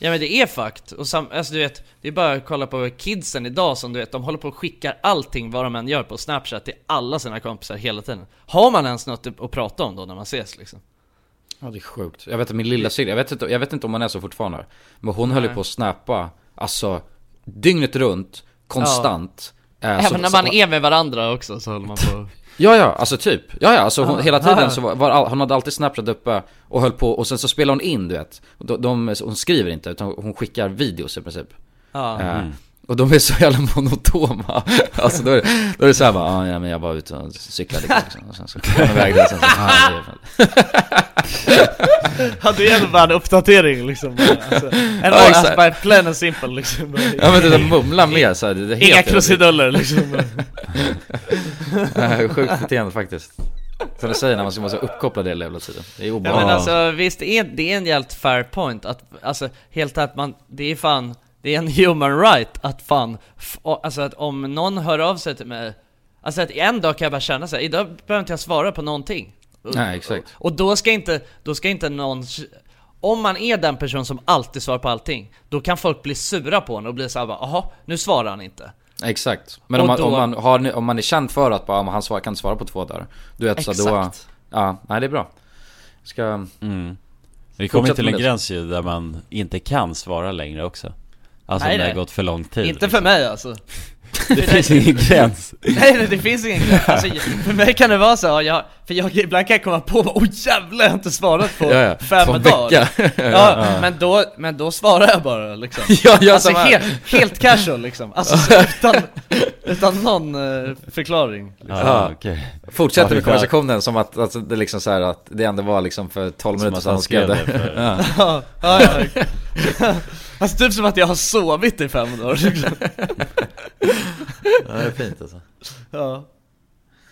Ja men det är fakt, och sam, alltså du vet, det är bara att kolla på kidsen idag som du vet, de håller på och skickar allting vad de än gör på snapchat till alla sina kompisar hela tiden Har man ens något att prata om då när man ses liksom? Ja det är sjukt. Jag vet att min lilla syster, jag vet inte, jag vet inte om hon är så fortfarande. Men hon höll ju Nej. på att snappa, alltså dygnet runt, konstant. Eh, Även så- när så- man är med varandra också så håller man på Ja ja, alltså typ. Ja ja, alltså hon, Ja. hela tiden Ja. så var, var hon hade alltid snapchat uppe och höll på och sen så spelade hon in du vet. De, de, hon skriver inte utan hon skickar videos i princip. Ja, Eh, Mm. Och de är så jävla monotoma. Alltså då är, det- då är det såhär bara, ah, ja men jag var ute och cyklade liksom. Och sen så kom jag iväg där sen så, ah, det Ja det är bara en uppdatering liksom alltså, En Ja, exakt. bara plain and simple liksom Ja men det där mumla mer såhär, det är helt Inga krusiduller liksom Ja, Sjukt beteende faktiskt. Som du säger när man ska vara uppkopplad hela jävla tiden. Det är Ja obehagligt. men alltså visst, det är, det är en jävligt fair point att, alltså helt att man, det är fan, det är en human right att fan, alltså att om någon hör av sig till mig Alltså att en dag kan jag bara känna så här, idag behöver inte jag svara på någonting Och- Nej, exakt. Och då ska inte, då ska inte någon om man är den person som alltid svarar på allting, då kan folk bli sura på en och bli såhär bara, jaha, nu svarar han inte Exakt. Men om man, då- om, man har, om man är känd för att bara, han svar, kan inte svara på två dagar. Du vet så då, ja, nej det är bra. Ska, Mm. Vi kommer till en gräns ju där man inte kan svara längre också Alltså Nej, när det nej. har gått för lång tid Inte för mig alltså Det finns ingen gräns Nej nej det finns ingen gräns, alltså, för mig kan det vara så, jag, för jag ibland kan jag komma på åh jävlar jag har inte svarat på Ja, ja. fem en dagar ja, Ja. men, då, men då svarar jag bara liksom Ja, jag Alltså helt, helt casual liksom, alltså så utan, utan någon eh, förklaring liksom. Ja, okej Fortsätter Ja, med konversationen som att, alltså, det är liksom så här att det ändå var liksom för 12 Som minuter sedan han hon skrev det. det för- Ja. Ja, ja, ja. Alltså typ som att jag har sovit i fem dagar liksom. ja, det är fint alltså. Ja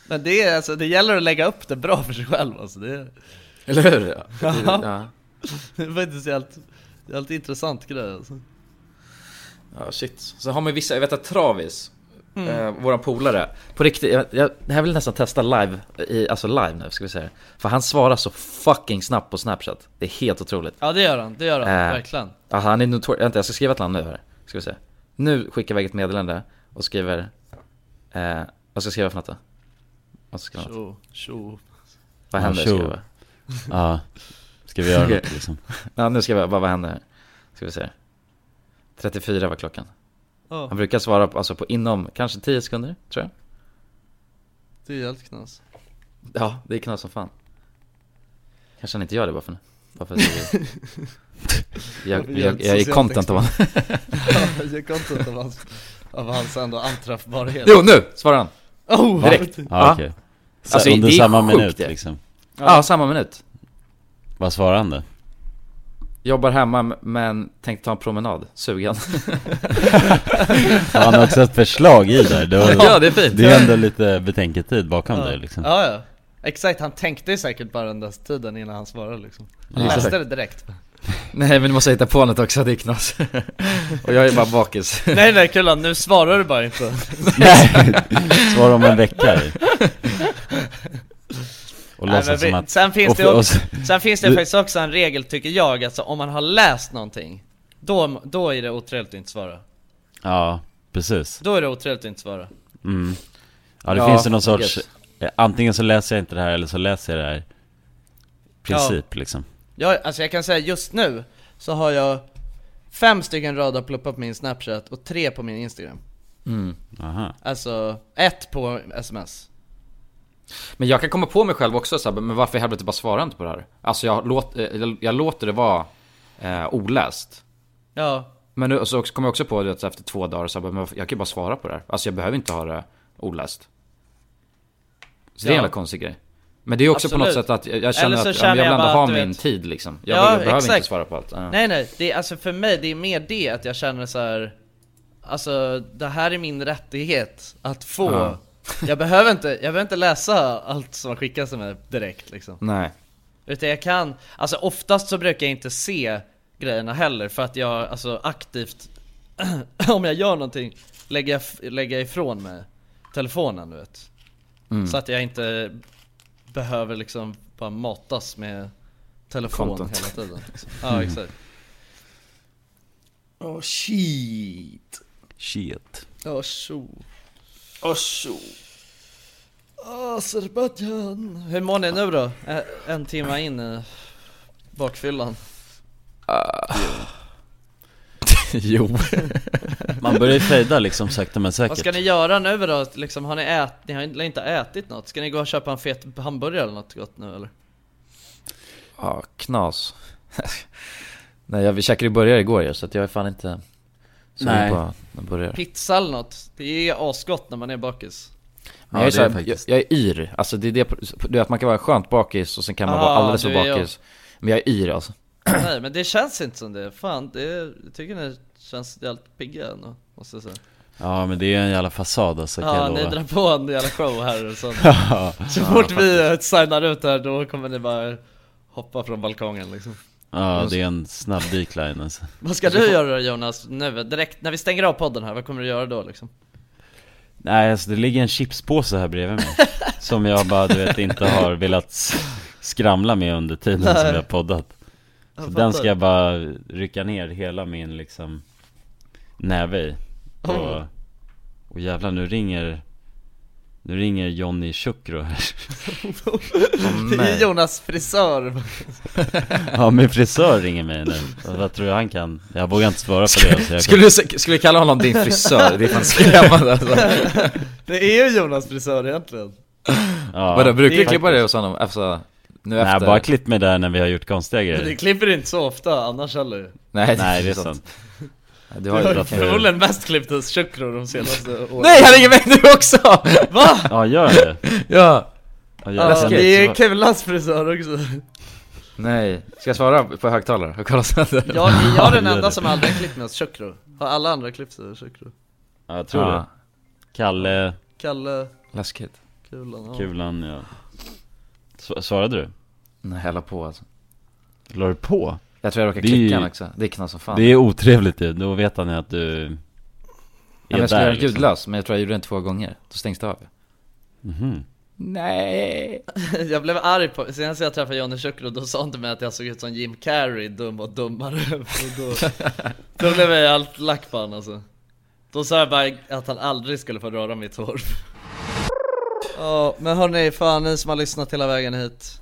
Men det är alltså, det gäller att lägga upp det bra för sig själv alltså, det är, Eller hur? Ja. Ja. Ja. det är faktiskt helt, helt intressant grej alltså. Ja shit. Så har man vissa, jag vet att Travis, Mm. eh, våran polare, på riktigt, jag, jag, det här vill jag nästan testa live, i, alltså live nu ska vi säga. För han svarar så fucking snabbt på snapchat. Det är helt otroligt. Ja det gör han, det gör han, Eh, verkligen Ja, han är notor- vänta jag ska skriva till honom nu här. Ska vi se. Nu skickar jag iväg ett meddelande och skriver, eh, vad ska jag skriva för något då? Vad ska jag skriva? Tjo, tjo Vad händer? Ska jag Ja, ska vi göra något liksom? Ja nu ska vi, vad, vad händer? Ska vi se. 34 var klockan. Ja. Han brukar svara på, alltså på inom kanske 10 sekunder, tror jag. Det är helt knas. Ja, det är knas som fan. Kanske han inte gör det bara för, bara för att jag, jag, jag, jag är content av honom. ja, jag är content av hans, av hans ändå anträffbarhet. Jo, nu svarar han! Oh, Direkt. Ja, okej. Så Alltså, under det är samma sjukt minut det. liksom. Ja, samma minut. Vad svarar han då? Jobbar hemma men tänkte ta en promenad, sugen. Han har också ett förslag i där. Det, var, Ja, det är fint. Det är ändå lite betänketid bakom ja. det liksom. Ja, ja. Exakt, han tänkte säkert bara den där tiden innan han svarade liksom. Han Ja. läste det direkt. Nej men du måste hitta på något också, det är knas. Och jag är bara bakis. nej nej Kulan, nu svarar du bara inte. Nej, svara om en vecka. Och Nej, låtsas vi, som att... sen finns och- också, sen finns det Du- faktiskt också en regel tycker jag, alltså om man har läst någonting Då, då är det otrevligt att inte svara Ja, precis. Då är det otrevligt att inte svara Mm. Ja, det Ja, finns ju någon sorts... guess. eh, Antingen så läser jag inte det här eller så läser jag det här. Princip liksom. Ja, alltså jag kan säga just nu så har jag fem stycken röda pluppar på min snapchat och tre på min instagram Mm. Aha. Alltså, ett på sms Men jag kan komma på mig själv också så här, men varför i helvete bara svarar jag inte på det här? Alltså jag, låt, jag, jag låter det vara eh, oläst. Ja, Men nu, så kommer jag också på det efter två dagar så här, men jag kan ju bara svara på det här. Alltså jag behöver inte ha det oläst. Så det är en Ja. jävla konstig grej. Men det är också på något Absolut. sätt att jag, jag känner att känner ja, jag jag vill ändå ha min vet- tid liksom. Jag, Ja, vill, jag behöver exakt. inte svara på allt. Ja. Nej nej, det är, alltså för mig, det är mer det att jag känner så här. Alltså, det här är min rättighet att få Ja. Jag behöver inte, jag behöver inte läsa allt som skickas till mig direkt liksom Nej. Utan jag kan, alltså oftast så brukar jag inte se grejerna heller för att jag alltså aktivt Om jag gör någonting, lägger jag, lägger jag ifrån mig telefonen du vet Mm. Så att jag inte behöver liksom bara matas med telefon Content. hela tiden liksom. Ja exakt Åh oh, shit Shit. Oh, tjo Tjo Azerbajdzjan Hur mår ni nu då? Ä- En timme in i bakfyllan jo. Man börjar ju fejda liksom sakta men Vad säkert. ska ni göra nu då? Liksom, har ni ät, ni har inte- ätit något? Ska ni gå och köpa en fet hamburgare eller något gott nu eller? Ja, knas. Nej, jag, vi käkade ju burgare igår ju, så att jag är fan inte sugen Nej. på en burgare. Pizza eller något? Det är asgott när man är bakis Men Ja, jag, är så är här, jag, jag är yr, alltså det är det, är att man kan vara skönt bakis och sen kan man Ah, vara alldeles för du jag. bakis Men jag är yr alltså Nej men det känns inte som det, fan det, jag tycker ni känns jävligt pigga ändå, måste jag säga Ja men det är en jävla fasad alltså kan Ja jag ni lova. drar på en jävla show här och sånt Ja. Så fort vi eh, signar ut här då kommer ni bara hoppa från balkongen liksom Ja det är en snabb decline alltså. Vad ska du göra då Jonas nu? Direkt när vi stänger av podden här, vad kommer du göra då liksom? Nej alltså det ligger en chipspåse här bredvid mig Som jag bara du vet inte har velat skramla med under tiden Nej. som vi har poddat Så den ska jag bara rycka ner hela min liksom näve i och, och jävlar nu ringer Nu ringer Johnny Chukro här Det är Jonas frisör Ja min frisör ringer mig nu Vad tror du han kan? Jag vågar inte svara på det så jag Skulle du, skulle vi kalla honom din frisör? Det är fan skrämmande alltså. Det är ju Jonas frisör egentligen ja, Vadå, brukar du klippa dig hos honom? Alltså, nu Nej efter? bara klipp mig där när vi har gjort konstiga Men det grejer klipper du inte så ofta annars heller Nej, Nej det är sant Du har ju ju för- förmodligen mest klippt hos Chukro de senaste åren Nej, han ringer mig nu också! Va? Ja gör det Ja! ja, gör Ja, det. det är Kulas frisör också Nej, ska jag svara på högtalare och kolla sönder? Jag, jag är den enda som aldrig har klippt mig hos Chukro Har alla andra klippt sig hos Chukro? Ja jag tror Ja. det Kalle, Kalle, Läskigt Kulan, ja. Kulan ja Svarade du? Nej, hälla på alltså La du på? Jag tror jag råkade klicka han också, det är knas som fan. Det är otrevligt ju, då vet han ju att du är ja, men Jag skulle göra liksom. ljudlös, men jag tror jag gjorde den två gånger, då stängs det av. Mhm. Nej. Jag blev arg på, senast jag träffade Johnny Chukro då sa han till mig att jag såg ut som Jim Carrey, dum och dummare. Och då, då blev jag allt lack på honom alltså. Då sa jag bara att han aldrig skulle få röra mitt hår. Ja, men hörni, fan ni som har lyssnat hela vägen hit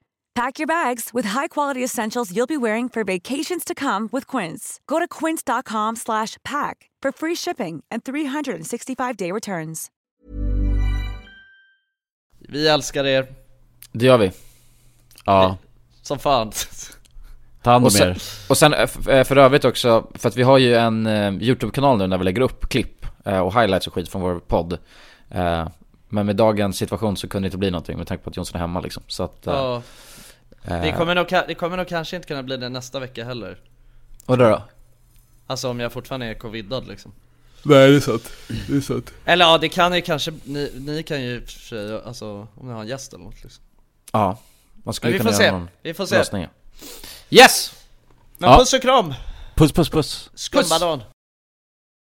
Pack your bags with high-quality essentials you'll be wearing for vacations to come with Quince. Go to quince.com slash pack for free shipping and 365-day returns. Vi älskar er. Det gör vi. Ja. Som fan. Ta hand om och sen, er. Och sen eh, eh, för övrigt också, för att vi har ju en eh, YouTube-kanal nu när vi lägger upp klipp eh, och highlights och skit från vår podd. Eh, men med dagens situation så kunde det inte bli någonting med tanke på att Jonsson är hemma liksom. Så att... eh, Ja. Eh, Det kommer, nog, det kommer nog kanske inte kunna bli det nästa vecka heller. Och då? Alltså om jag fortfarande är covidad liksom. Nej det är sant. Det är sant. Eller ja, det kan ju kanske, ni, ni kan ju för sig, alltså om ni har en gäst eller något liksom. Ja. Man skulle kunna får göra se. någon Vi får se. lösning. Yes! Men Ja. puss och kram! Puss puss puss Skumbadan!